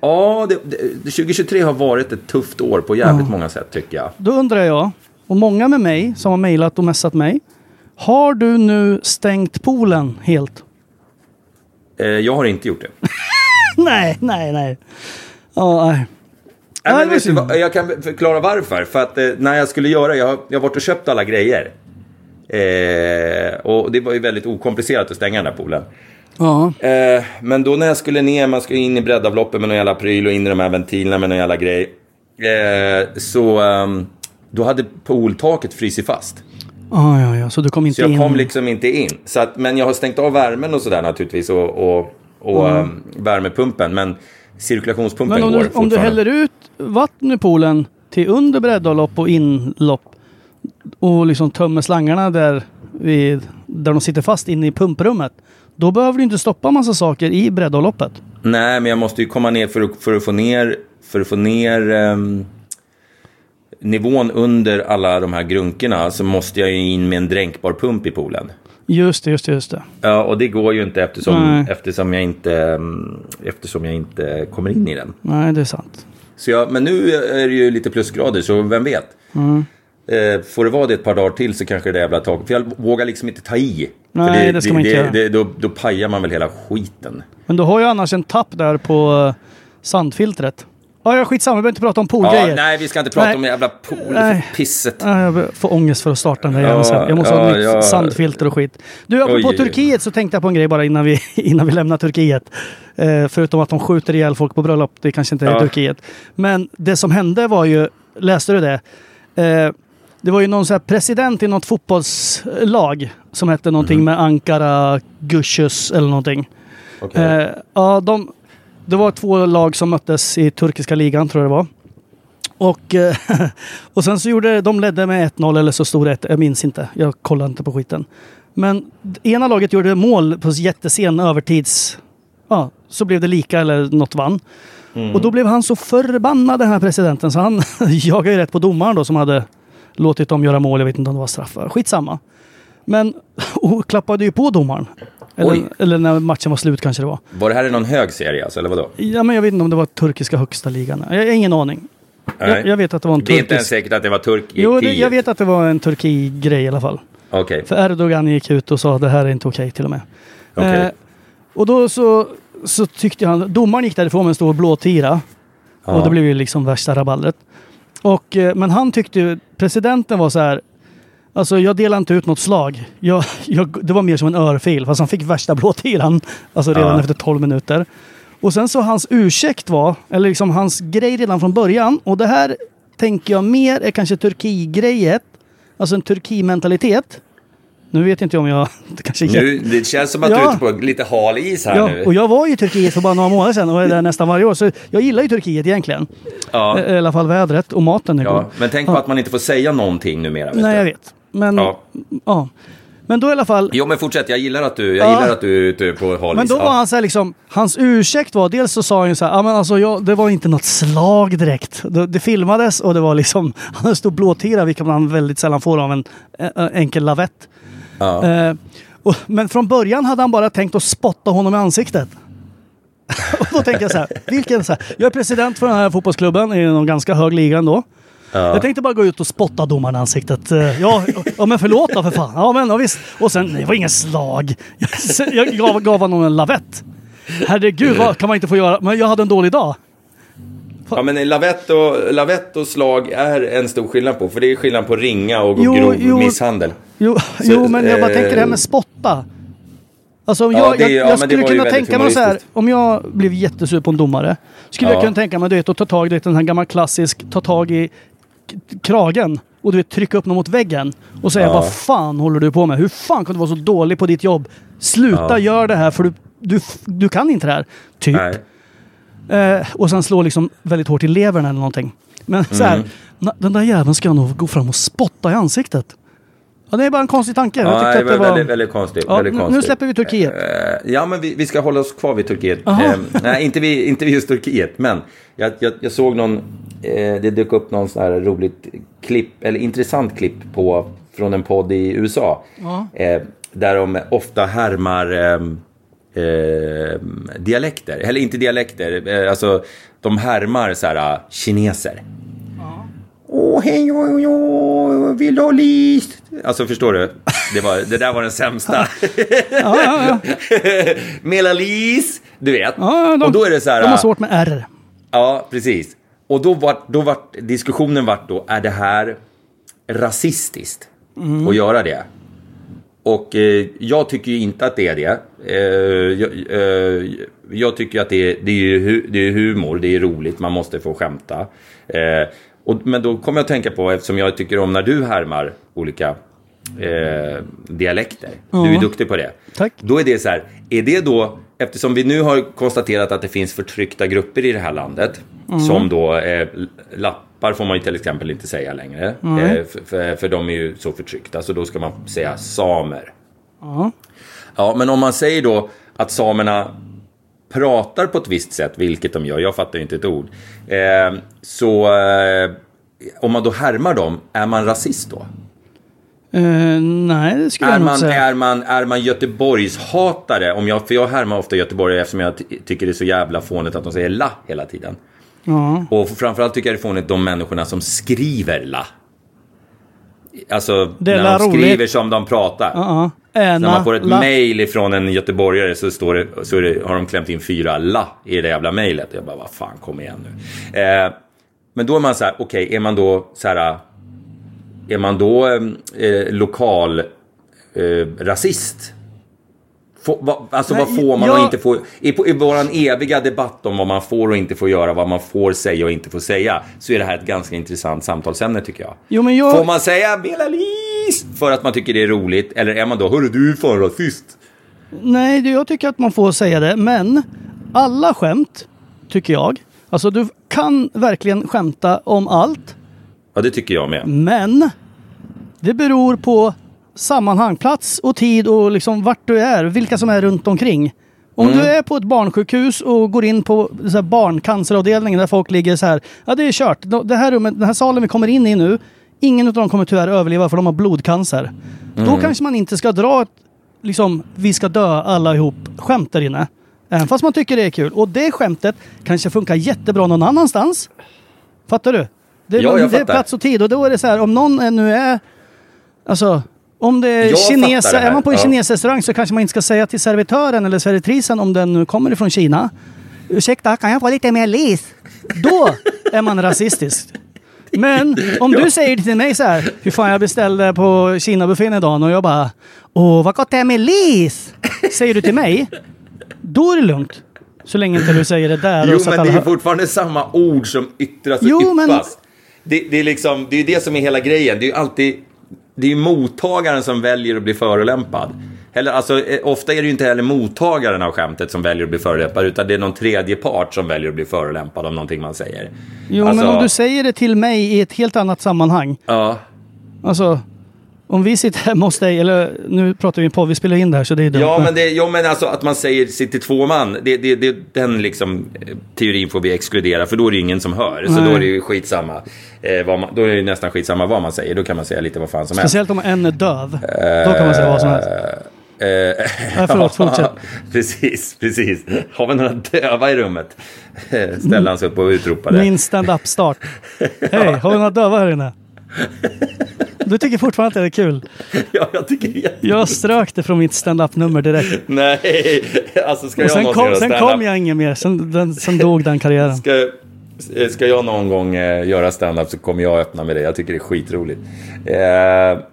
Ja, det, det, 2023 har varit ett tufft år på jävligt många sätt tycker jag. Då undrar jag, och många med mig som har mejlat och messat mig. Har du nu stängt poolen helt? Eh, jag har inte gjort det. nej, nej, nej. Ja, nej. Nej, Nej, men du, jag kan förklara varför. För att eh, när jag skulle göra, jag, jag har varit och köpt alla grejer. Eh, och det var ju väldigt okomplicerat att stänga den där poolen. Ja. Eh, men då när jag skulle ner, man ska in i breddavloppet med någon jävla pryl och in i de här ventilerna med någon jävla grej. Eh, så ehm, då hade pooltaket frysit fast. Ah, ja, ja, så du kom inte Så jag in? kom liksom inte in. Så att, men jag har stängt av värmen och sådär naturligtvis och, och, och Mm. ehm, värmepumpen. Men cirkulationspumpen Men om går du, om du fortfarande. häller ut vatten i poolen till under breddavlopp och inlopp och liksom tömmer slangarna där, vid, där de sitter fast inne i pumprummet. Då behöver du inte stoppa massa saker i breddavloppet. Nej, men jag måste ju komma ner för att, för att få ner, för att få ner ehm, nivån under alla de här grunkorna. Så måste jag ju in med en dränkbar pump i poolen. Just det, just det, just det. Ja, och det går ju inte eftersom, Nej. eftersom, jag inte, mm, eftersom jag inte kommer in i den. Nej, det är sant. Så jag, men nu är det ju lite plusgrader, så vem vet? Mm. Eh, får det vara det ett par dagar till så kanske det jävla taket. För jag vågar liksom inte ta i. Nej, för det ska man inte göra. det, då, då pajar man väl hela skiten. Men du har ju annars en tapp där på uh, sandfiltret. Ja, ja, skitsamma. Vi behöver inte prata om poolgrejer. Ja, nej, vi ska inte prata Nej. om jävla pool, Nej. pisset. Ja, jag får ångest för att starta den där Ja, sen. Jag måste ha ja, ett nytt ja. sandfilter och skit. Du, apropå oj. Turkiet så tänkte jag på en grej bara innan vi, innan vi lämnar Turkiet. Eh, förutom att de skjuter ihjäl folk på bröllop. Det kanske inte är Ja. Turkiet. Men det som hände var ju, läste du det? Eh, det var ju någon så president i något fotbollslag som hette någonting Mhm. med Ankara Gushus eller någonting. Okej. Eh, ja, de, det var två lag som möttes i turkiska ligan tror jag det var. Och, eh, och sen så gjorde de ledde med 1-0 eller så stod det 1 Jag minns inte. Jag kollar inte på skiten. Men ena laget gjorde mål på jättesen övertids... Ja, så blev det lika eller något vann. Och då blev han så förbannad den här presidenten så han jagade ju rätt på domaren då som hade låtit dem göra mål. Jag vet inte om det var straffar. Skitsamma. Men och klappade ju på domaren. Eller, eller när matchen var slut kanske det var. Var det här i någon hög serie alltså, eller vadå? Ja, men jag vet inte om det var turkiska högsta ligan. Jag har ingen aning. Jag, jag vet att det var en Det är inte ens turkisk... säkert att det var Turkiet. Jo, det, jag vet att det var en Turki-grej i alla fall. Okej. För Erdogan gick ut och sa att det här är inte okej till och med. Okej. Eh, och då så, så tyckte han, domaren gick därifrån med en stor blåtira. Ja. Och det blev ju liksom värsta raballret. Och, eh, men han tyckte ju, presidenten var så här, alltså jag delade inte ut något slag. Jag, jag, det var mer som en örfil, fast han fick värsta blåtiran. Alltså redan Ja. efter 12 minuter. Och sen så hans ursäkt var, eller liksom hans grej redan från början, och det här tänker jag mer är kanske Turki-grejet, alltså en Turki-mentalitet. Nu vet inte jag om jag... Det kanske Nu, det känns som att du Ja. är ute på lite hal is här Ja, nu. och jag var i Turkiet för bara några månader sedan och är där nästan varje år. Så jag gillar ju Turkiet egentligen. Ja. I alla fall vädret och maten är god. Ja, men tänk på att man inte får säga någonting numera. Nej, du. jag vet. Men, ja. Ja. Men då i alla fall. Jo, men fortsätt. Jag gillar att du, jag Ja. gillar att du är ute på hal Men is. då Ja. var han så här liksom, hans ursäkt var, dels så sa han ju så här, ja men alltså jag, det var inte något slag direkt. Det, det filmades och det var liksom, han hade en stor blåtira, vilket man väldigt sällan får av en enkel lavett. Ja. Eh, och, men från början hade han bara tänkt att spotta honom i ansiktet. och då tänker jag så här, vilken så här, jag är president för den här fotbollsklubben i någon ganska hög liga ändå. Jag tänkte bara gå ut och spotta domaren i ansiktet. Eh, Ja, ja men förlåt då för fan. Ja men ja, visst. Och sen, det var ingen slag. Jag, jag gav, gav honom en lavett. Herregud, vad kan man inte få göra? Men jag hade en dålig dag. Ja men lavett och, lavett och slag är en stor skillnad på. För det är skillnad på ringa och Jo, grov jo. misshandel. Jo, Så, jo men jag bara eh, tänker det här med spotta. Alltså om Ja, jag, det- jag, ja, jag det skulle kunna tänka mig så här, om jag blev jättesur på en domare. Skulle Ja. jag kunna tänka mig du vet, att ta tag i den här gamla klassisk, ta tag i kragen och du vet, trycka upp någon mot väggen. Och säga Ja. vad fan håller du på med? Hur fan kan du vara så dålig på ditt jobb? Sluta Ja. gör det här för du, du, du kan inte det här. Typ. Eh, och sen slå liksom väldigt hårt i levern eller någonting. Men så här, Mm. den där jäveln ska jag nog gå fram och spotta i ansiktet. Ja, det är bara en konstig tanke. jag Ja, tyckte det var väldigt, väldigt konstigt. Ja, väldigt nu- nu konstigt. släpper vi Turkiet. Eh, ja, men vi, vi ska hålla oss kvar vid Turkiet. Eh, nej, inte vid, inte vid just Turkiet, men jag, jag, jag såg någon, eh, det dök upp någon sån här roligt klipp, eller intressant klipp på, från en podd i USA. Eh, där de ofta härmar eh, eh, dialekter, eller inte dialekter, eh, alltså de härmar så här eh, kineser. Åh, hej, oj, oj, vill du ha lis? Alltså, förstår du? Det, var, det där var den sämsta. Ja, ja, ja. Melalis, du vet. Ja, de, och då är det så här... de har svårt med R. Ja, precis. Och då var, då var diskussionen vart då, är det här rasistiskt Mm. att göra det? Och eh, jag tycker ju inte att det är det. Eh, jag, eh, jag tycker att det är, det är, det är humor, det är roligt, man måste få skämta. Och, men då kommer jag att tänka på, eftersom jag tycker om när du härmar olika eh, dialekter. Du är duktig på det. Tack. Då är det så här, är det då, eftersom vi nu har konstaterat att det finns förtryckta grupper i det här landet, Mm. som då eh, lappar får man ju till exempel inte säga längre, Nej. eh, för, för, de är ju så förtryckta, så då ska man säga samer. Ja, men om man säger då att samerna pratar på ett visst sätt, vilket de gör, jag fattar ju inte ett ord, eh, så eh, om man då härmar dem, är man rasist då? Eh, nej, det skulle Är jag man, säga. är man, är man Göteborgshatare? Om jag, för jag härmar ofta Göteborg eftersom jag ty- tycker det är så jävla fånigt att de säger la hela tiden. Ja. Och framförallt tycker jag det är fånigt de människorna som skriver la. Alltså Det är när de roligt. skriver som de pratar. Ja, ja. När Äna, man får ett la- mail ifrån en göteborgare så, står det, så det, har de klämt in fyra la i det jävla mejlet. Jag bara, vad fan, kom igen nu. Eh, men då är man så här, okej, är man då så här... Är man då eh, lokal eh, rasist? Få, va, alltså Nej, vad får man jag- och inte får... I, I våran eviga debatt om vad man får och inte får göra, vad man får säga och inte får säga, så är det här ett ganska intressant samtalsämne tycker jag. Jo, men jag... Får man säga Belalis för att man tycker det är roligt? Eller är man då, hörru du är fan rasist? Nej, jag tycker att man får säga det. Men alla skämt, tycker jag. Alltså du kan verkligen skämta om allt. Ja, det tycker jag med. Men det beror på sammanhang, plats och tid och liksom vart du är, vilka som är runt omkring. Om Mm. du är på ett barnsjukhus och går in på så här barncanceravdelningen där folk ligger så här. Ja, det är kört. Det här rummet, den här salen vi kommer in i nu, ingen av dem kommer tyvärr överleva för de har blodcancer. Då Mm. kanske man inte ska dra ett, liksom, vi ska dö alla ihop skämt där inne. Även fast man tycker det är kul. Och det skämtet kanske funkar jättebra någon annanstans. Fattar du? Det, Ja, jag det är plats och tid och då är det så här om någon nu är Alltså, om det är här, är man på en ja. kinesrestaurang så kanske man inte ska säga till servitören eller servitrisen om den nu kommer ifrån Kina. Ursäkta, kan jag få lite mer lis? Då är man rasistisk. Men om du säger till mig så här, hur fan jag beställde på Kina-buffén idag och jag bara, åh vad gott det är med lis! Säger du till mig, då är det lugnt. Så länge inte du säger det där. Jo, men det är fortfarande samma ord som yttras och Jo, men- yppas. Det, det, är liksom, det är det som är hela grejen. Det är ju alltid det är ju mottagaren som väljer att bli förolämpad. Eller, alltså, eh, ofta är det ju inte heller mottagaren av skämtet som väljer att bli förolämpad, utan det är någon tredje part som väljer att bli förolämpad av någonting man säger. Jo, Alltså- men om du säger det till mig i ett helt annat sammanhang. Ja, Alltså, om vi sitter hemma hos dig, eller nu pratar vi på, vi spelar in det här så det är dumt. ja men, det, ja, men alltså att man säger sitter två man, det, det, det, den liksom, eh, teorin får vi exkludera, för då är det ingen som hör. Så Nej. då är det ju skitsamma. Eh, man, då är det ju nästan skitsamma vad man säger, då kan man säga lite vad fan som helst. Speciellt om en är döv. Då kan man säga vad som helst. Nej, förlåt, fortsätt. precis, precis. Har vi några döva i rummet? Ställde han sig upp och utropade. Min stand-up-start. Hej, har vi några döva här inne? Du tycker fortfarande att det är kul? Ja, jag tycker det är Jag strök det från mitt stand-up-nummer direkt. Nej, alltså ska Och jag sen någonsin kom, sen kom jag ingen mer. Sen, den, sen dog den karriären. Ska, eh, ska jag någon gång eh, göra stand-up så kommer jag öppna med det. Jag tycker det är skitroligt. Eh,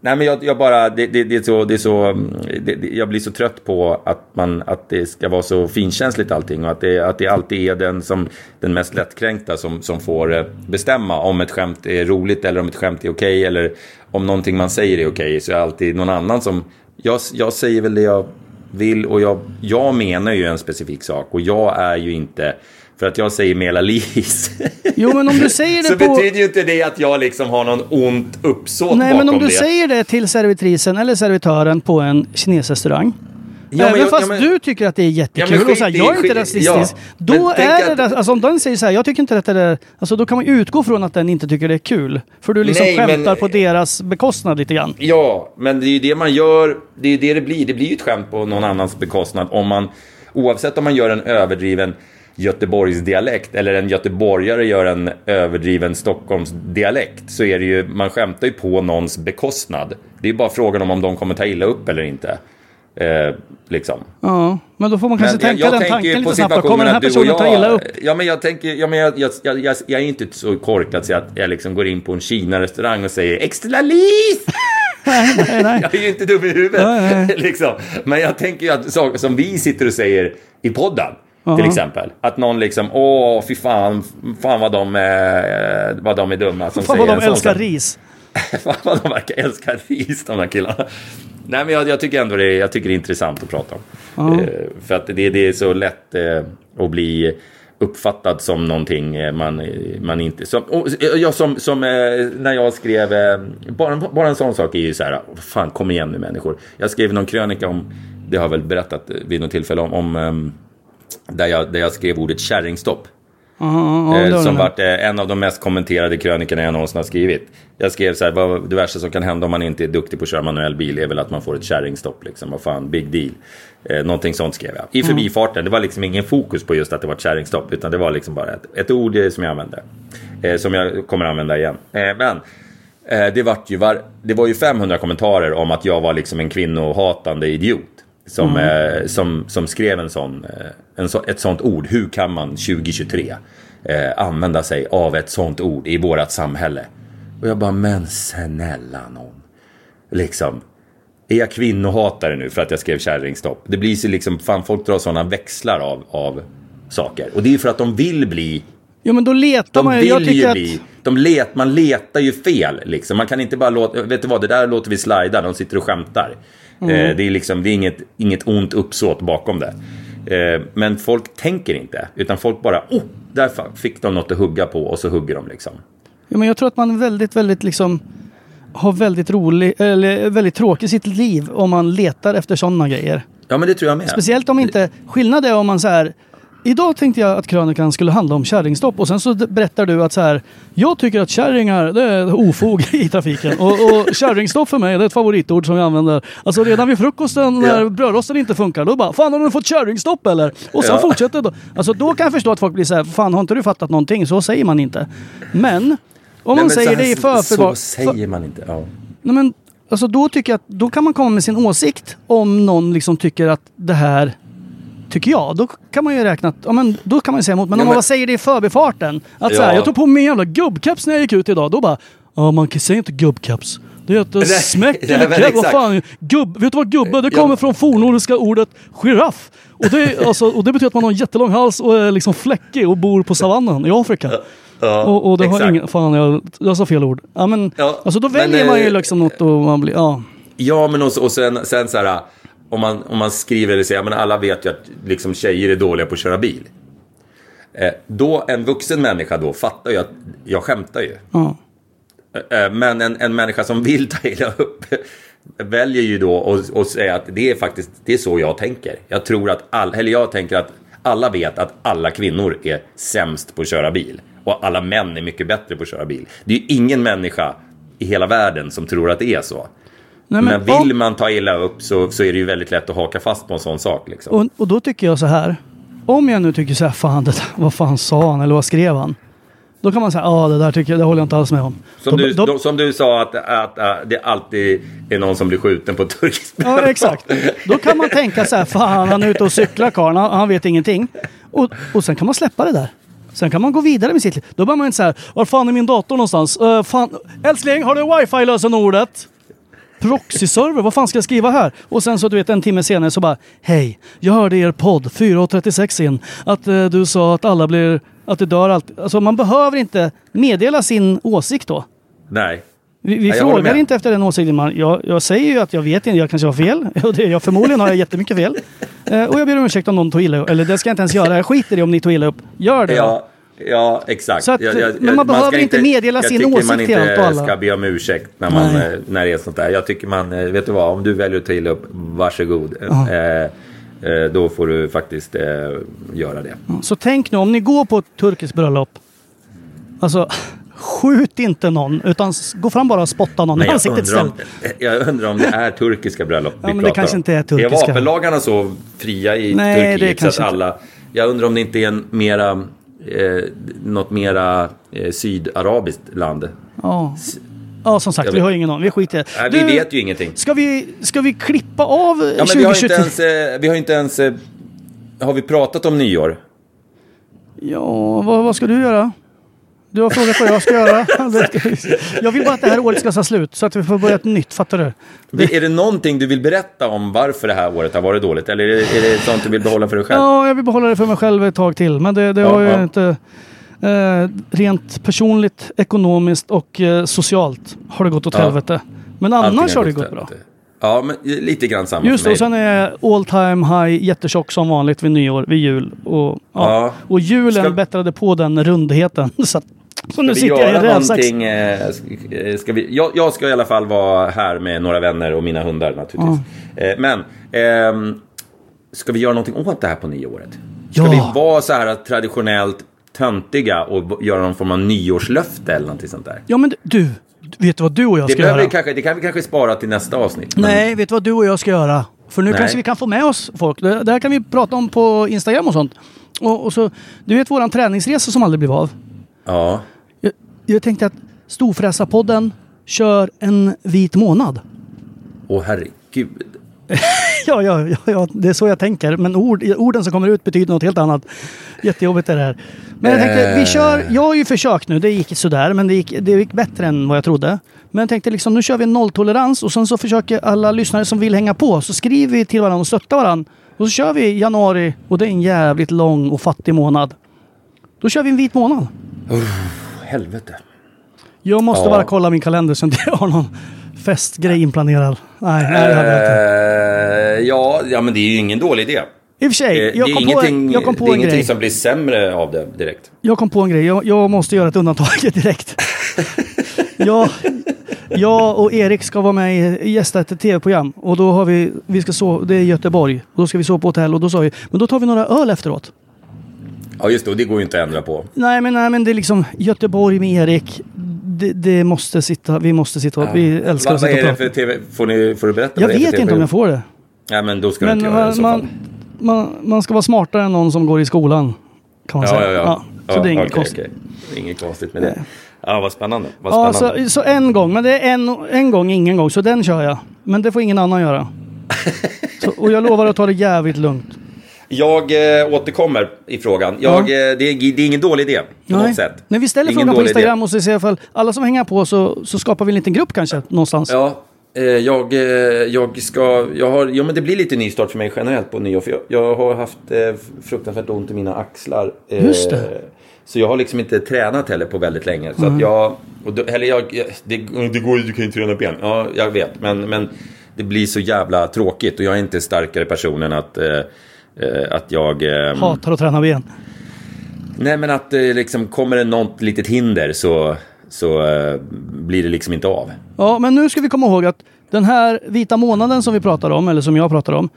nej men jag, jag bara, det, det, det är så, det är så mm, det, det, jag blir så trött på att, man, att det ska vara så finkänsligt allting. Och att det, att det alltid är den, som, den mest lättkränkta som, som får eh, bestämma om ett skämt är roligt eller om ett skämt är okej. eller om någonting man säger är okej. så är det alltid någon annan som, jag, jag säger väl det jag vill och jag, jag menar ju en specifik sak. Och jag är ju inte, för att jag säger Mela Lis. Jo, men om du säger det så på... betyder ju inte det att jag liksom har någon ont uppsåt Nej, bakom men om du det. säger det till servitrisen eller servitören på en kinesrestaurang. Ja, men även jag- fast ja, men- du tycker att det är jättekul Ja, men och så här, jag är inte rasistisk. då men är att- det, alltså om den säger så här, jag tycker inte att det är, alltså då kan man utgå från att den inte tycker det är kul. För du liksom Nej, men- skämtar på deras bekostnad lite grann. Ja, men det är ju det man gör. Det är ju det det blir. Det blir ju ett skämt på någon annans bekostnad. Om man, oavsett om man gör en överdriven Göteborgsdialekt eller en göteborgare gör en överdriven Stockholmsdialekt så är det ju, man skämtar ju på någons bekostnad. Det är bara frågan om om de kommer ta illa upp eller inte. Eh, liksom. Ja, men då får man kanske tänka den tanken lite snabbt. Kommer den här personen ta illa upp. Ja, men jag tänker, ja, men jag, jag, jag, jag, jag är inte så korkad så att jag liksom går in på en Kina-restaurang och säger extra lis! nej, nej. Jag är ju inte dum i huvudet. Nej, nej. liksom. Men jag tänker ju att saker som vi sitter och säger i podden. Ja. Till exempel. Att någon liksom, åh fy fan, fan vad de, är- vad de är dumma som Fan säger vad de sån älskar sak. ris. Fan vad de verkar älska ris, de där killarna. Nej, men jag, jag tycker ändå det är, jag tycker det är intressant att prata om. Eh, för att det, det är så lätt eh, att bli uppfattad som någonting eh, man, eh, man inte... Som, och, eh, jag som, som eh, när jag skrev... Eh, bara, bara en sån sak är ju så här, "Vad fan kom igen nu människor. Jag skrev någon krönika om, det har jag väl berättat eh, vid något tillfälle om, om ehm, där, jag, där jag skrev ordet kärringstopp. Ja, ja, Eh, det som du varit eh, en av de mest kommenterade krönikorna jag någonsin har skrivit. Jag skrev så här, vad, det värsta som kan hända om man inte är duktig på att köra manuell bil är väl att man får ett kärringstopp. Liksom. Vad fan, big deal. Eh, någonting sånt skrev jag. I förbifarten, det var liksom ingen fokus på just att det var ett kärringstopp. Utan det var liksom bara ett, ett ord eh, som jag använde. Eh, som jag kommer använda igen. Eh, men eh, det, vart ju var, det var ju 500 kommentarer om att jag var liksom en kvinnohatande idiot. Som, eh, som, som skrev en sån, eh, en så, ett sånt ord. Hur kan man 2023 eh, använda sig av ett sånt ord i vårat samhälle? Och jag bara, men snälla någon. Liksom. Är jag kvinnohatare nu för att jag skrev kärringstopp? Det blir så liksom, fan folk drar sådana växlar av, av saker. Och det är ju för att de vill bli Jo, men då letar de man ju. vill Jag tycker ju att... bli, de let, man letar ju fel liksom. Man kan inte bara låta, vet du vad, det där låter vi slida, de sitter och skämtar. Mm. Eh, det är liksom, det är inget, inget ont uppsåt bakom det. Eh, men folk tänker inte, utan folk bara, oh, där fick de något att hugga på och så hugger de liksom. Ja, men jag tror att man väldigt, väldigt liksom har väldigt rolig, eller väldigt tråkigt sitt liv om man letar efter sådana grejer. Ja men det tror jag med. Speciellt om inte, skillnad är om man så här Idag tänkte jag att krönikan skulle handla om kärringstopp och sen så berättar du att så här Jag tycker att kärringar det är ofog i trafiken och, och kärringstopp för mig det är ett favoritord som jag använder. Alltså redan vid frukosten när Ja. brödrosten inte funkar då bara Fan har du fått kärringstopp eller? Och sen Ja. fortsätter då. Alltså då kan jag förstå att folk blir så här Fan har inte du fattat någonting? Så säger man inte. Men om Nej, man säger det i här- Så förförbart. säger man inte. Ja. Nej, men, alltså, då tycker jag att då kan man komma med sin åsikt om någon liksom tycker att det här tycker jag. Då kan man ju räkna att, ja, men, då kan man ju säga emot. Men Ja, om men- man säger det i förbifarten. Att så här, Ja. jag tog på mig en jävla gubbkeps när jag gick ut idag. Då bara, ja man kan säga inte gubbkeps. Det heter smäck eller men. Vad fan, gubb, vet du vad gubbe? Det Ja. kommer från fornnordiska ordet giraff. Och det, alltså, och det betyder att man har en jättelång hals och är liksom fläckig och bor på savannen i Afrika. Ja, och, och det har exakt. ingen, fan jag, jag sa fel ord. Ja, men, Ja, alltså då men, väljer man ju eh, liksom något och man blir, ja. Ja, men också, och sen, sen så här, om man, om man skriver eller säger, men alla vet ju att liksom, tjejer är dåliga på att köra bil. Eh, då, en vuxen människa då fattar ju att jag skämtar ju. ja. Eh, Men en, en människa som vill ta illa upp väljer ju då att att säga att det är faktiskt det är så jag tänker. Jag tror att all, eller jag tänker att alla vet att alla kvinnor är sämst på att köra bil. Och alla män är mycket bättre på att köra bil. Det är ju ingen människa i hela världen som tror att det är så. Nej, men men vill om- man ta illa upp så, så är det ju väldigt lätt att haka fast på en sån sak. Liksom. Och, och då tycker jag så här. Om jag nu tycker så här, fan det, vad fan sa han eller vad skrev han? Då kan man säga, ja det där tycker jag, det håller jag inte alls med om. Som, Då- du, då- som du sa att, att, att det alltid är någon som blir skjuten på turkisk Ja, exakt. Då kan man tänka så här, fan han är ute och cyklar karln, han, han vet ingenting. Och, och sen kan man släppa det där. Sen kan man gå vidare med sitt liv. Då börjar man inte säga, var fan är min dator någonstans? Uh, fan, älskling, har du wifi-lösenordet? Proxy-server, vad fan ska jag skriva här? Och sen så du vet en timme senare så bara, hej, jag hörde er podd 4.36 in att eh, du sa att alla blir, att det dör allt. Alltså man behöver inte meddela sin åsikt då. Nej. Vi, vi håller frågar inte efter den åsikten. Man, jag, jag säger ju att jag vet inte, jag kanske har fel. Jag, förmodligen har jag jättemycket fel. Eh, och jag ber om ursäkt om någon tog illa upp. Eller det ska jag inte ens göra. Jag skiter i om ni tog illa upp. Gör det. Ja, ja exakt. Så att, Jag- jag- men man behöver inte meddela sin Jag åsikt tycker till man allt och inte alla. ska be om ursäkt när, man, Nej. eh, när det är sånt där. Jag tycker man, eh, vet du vad, om du väljer att ta illa upp, varsågod. Ja. Eh, då får du faktiskt eh, göra det. Så tänk nu, om ni går på ett turkiskt bröllop. Alltså, skjut inte någon. Utan gå fram bara och spotta någon Men i jag, ansiktet istället. jag undrar om det är turkiska bröllop Ja, vi men det pratar kanske om. inte är turkiska. Är vapenlagarna så fria i Nej, det är Turkiet så att inte. alla... Jag undrar om det inte är en mera, eh, något mera eh, sydarabiskt land. Ja. ja, som sagt, vi har ingen aning. Vi skiter. Nej, vi Du, vet ju ingenting. Ska vi, ska vi klippa av Ja, men vi har 2023? inte ens... Eh, vi har inte ens eh, har vi pratat om nyår? Ja, vad, vad ska du göra? Du har frågat vad jag ska göra. Jag vill bara att det här året ska ta slut så att vi får börja ett nytt, fattar du? Är det någonting du vill berätta om varför det här året har varit dåligt? Eller är det, är det sånt du vill behålla för dig själv? Ja, jag vill behålla det för mig själv ett tag till. Men det, det Ja, har ju ja. inte... Eh, rent personligt, ekonomiskt och eh, socialt har det gått åt Ja. helvete. Men Allting annars har det gått bra. Ja, men lite grann samma Just det, och sen är all time high jättetjock som vanligt vid nyår, vid jul. Och, ja. Ja. och julen Ska- bättrade på den rundheten. Så, att, så nu sitter jag i göra rävsax. Eh, eh, ska vi, jag, jag ska i alla fall vara här med några vänner och mina hundar naturligtvis. Eh, men, ehm, ska vi göra någonting åt det här på nyåret? Ska Ja. vi vara så här traditionellt töntiga och göra någon form av nyårslöfte eller någonting sånt där? Ja men du, vet du vad du och jag Det, ska behöver göra? kanske, det kan vi kanske spara till nästa avsnitt. men- Nej, vet du vad du och jag ska göra? För nu Nej. kanske vi kan få med oss folk. Det, det här kan vi prata om på Instagram och sånt. Och, och så, du vet våran träningsresa som aldrig blev av. Ja. Jag, jag tänkte att Storfräsarpodden kör en vit månad. Åh herregud. Ja, ja, ja, ja, det är så jag tänker. Men ord, orden som kommer ut betyder något helt annat. Jättejobbigt är det här. Men jag tänkte, vi kör, jag har ju försökt nu, det gick sådär, men det gick, det gick bättre än vad jag trodde. Men jag tänkte liksom, nu kör vi nolltolerans och sen så försöker alla lyssnare som vill hänga på, så skriver vi till varandra och stöttar varandra. Och så kör vi januari och det är en jävligt lång och fattig månad. Då kör vi en vit månad. Helvete. Jag måste Ja. bara kolla min kalender så inte jag har någon festgrej inplanerad. Nej, nej det hade jag inte. Eh, ja, ja, men det är ju ingen dålig idé. I och för sig, Eh, jag kom på, ingenting, jag kom på det är en ingenting grej. som blir sämre av det direkt. Jag kom på en grej. Jag, jag måste göra ett undantag direkt. jag, jag och Erik ska vara med i gästa ett tv-program. Och då har vi, vi ska sova, det är Göteborg. Och då ska vi sova på hotell och då sa vi, men då tar vi några öl efteråt. Ja, just det. Och det går ju inte att ändra på. Nej men, nej, men det är liksom Göteborg med Erik. Det, det måste sitta, vi måste sitta och, vi älskar Vad, att vad sitta är och det för tv? Får, ni, får du berätta Jag vad är vet inte om jag får det. Nej, men då ska du Men inte göra det i man, så fall. man, man, man ska vara smartare än någon som går i skolan. Kan man Ja, säga. ja, ja. så det är inget okej, konstigt. okej. Det är Inget konstigt med det. Ja, vad spännande. Vad Ja, spännande. så, så en gång. Men det är en, en gång, ingen gång. Så den kör jag. Men det får ingen annan göra. så, och jag lovar att ta det jävligt lugnt. Jag eh, återkommer i frågan. Jag, Ja. eh, det, är, det är ingen dålig idé på något sätt. Men vi ställer frågan på dålig idé. Instagram och så ser jag ifall alla som hänger på så, så skapar vi en liten grupp kanske någonstans. Ja, eh, jag, eh, jag ska... Jag har, ja, men det blir lite nystart för mig generellt på nyår. För jag, jag har haft eh, fruktansvärt ont i mina axlar. Just det. Så jag har liksom inte tränat heller på väldigt länge. Så Mm. att jag... Och då, eller jag jag- det, det går ju, du kan ju träna ben. Ja, jag vet. Men, men det blir så jävla tråkigt. Och jag är inte starkare person än att... Eh, att jag... Eh, Hatar att träna ben. Nej, men att eh, liksom kommer det något litet hinder så, så eh, blir det liksom inte av. Ja, men nu ska vi komma ihåg att den här vita månaden som vi pratar om, eller som jag pratar om.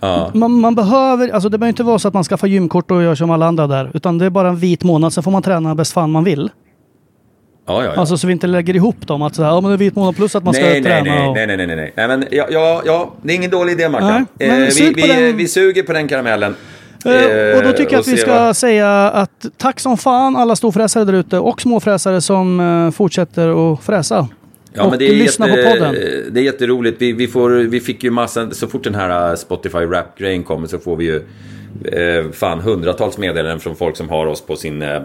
Ja. Man, man behöver, alltså det behöver inte vara så att man skaffar gymkort och gör som alla andra där. Utan det är bara en vit månad, sen får man träna bäst fan man vill. Ja, ja, ja. Alltså så vi inte lägger ihop dem. Att så här, ja men det är vit månad plus att man ska nej, nej, träna. nej, och... nej, nej, nej, nej, nej, men ja, ja, ja, det är ingen dålig idé, Mackan. Nej, Eh, vi, vi, den. vi suger på den karamellen. Eh, och då tycker jag att vi ska vad- säga att tack som fan alla storfräsare där ute och småfräsare som eh, fortsätter att fräsa. Ja, och men det är, lyssna jätte, på podden. det är jätteroligt. Vi, vi, får, vi fick ju massa, så fort den här uh, Spotify Rap-grejen kommer så får vi ju eh, fan hundratals meddelanden från folk som har oss på sin eh, eh,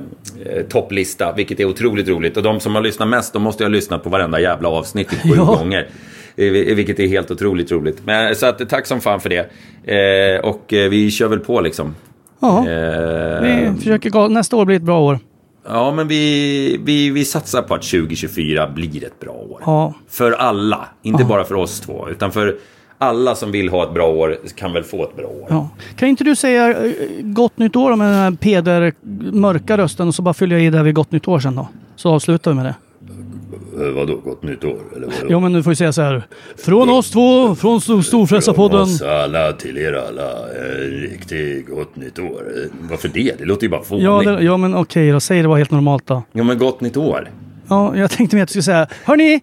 topplista. Vilket är otroligt roligt. Och de som har lyssnat mest, de måste ju ha lyssnat på varenda jävla avsnitt i sju Ja. gånger. Eh, Vilket är helt otroligt roligt. Men, så att, tack som fan för det. Eh, och eh, vi kör väl på liksom. Ja, Eh, vi försöker gå, nästa år blir ett bra år. Ja, men vi, vi, vi satsar på att 2024 blir ett bra år. Ja. För alla, inte bara för oss två, utan för alla som vill ha ett bra år kan väl få ett bra år. Ja. Kan inte du säga eh, gott nytt år med den här Peder mörka rösten och så bara fyller jag i det här vid gott nytt år sen då? Så avslutar vi med det. Eh, Vadå, gott nytt år? Eller vadå? Jo men du får ju säga så här. Från oss två, från Stor- Storfräsarpodden. alla till er alla, riktigt gott nytt år. Eh, Varför det? Det låter ju bara fånigt. Ja, det, ja men okej då, säg det var helt normalt då. Jo, men gott nytt år. Ja, jag tänkte mer att du skulle säga Hörni!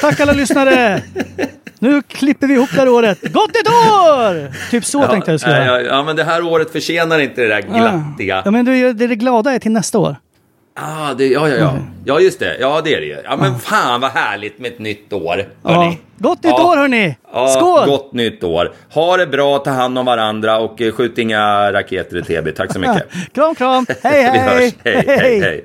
Tack alla lyssnare! Nu klipper vi ihop det här året. Gott nytt år! Typ så tänkte jag du skulle ja, ja, ja, men det här året förtjänar inte det där glattiga. Ja men du, det, det glada är till nästa år. Ah, det, ja, ja, ja. Ja, just det. Ja, det är det ju. Ja, men fan vad härligt med ett nytt år. Ja. Gott nytt Ja. år hörni! Ja, Skål! Gott nytt år. Ha det bra, ta hand om varandra och eh, skjut inga raketer i TB. Tack så mycket. Kram kram! Hej Vi hej! hörs. Hej, hej,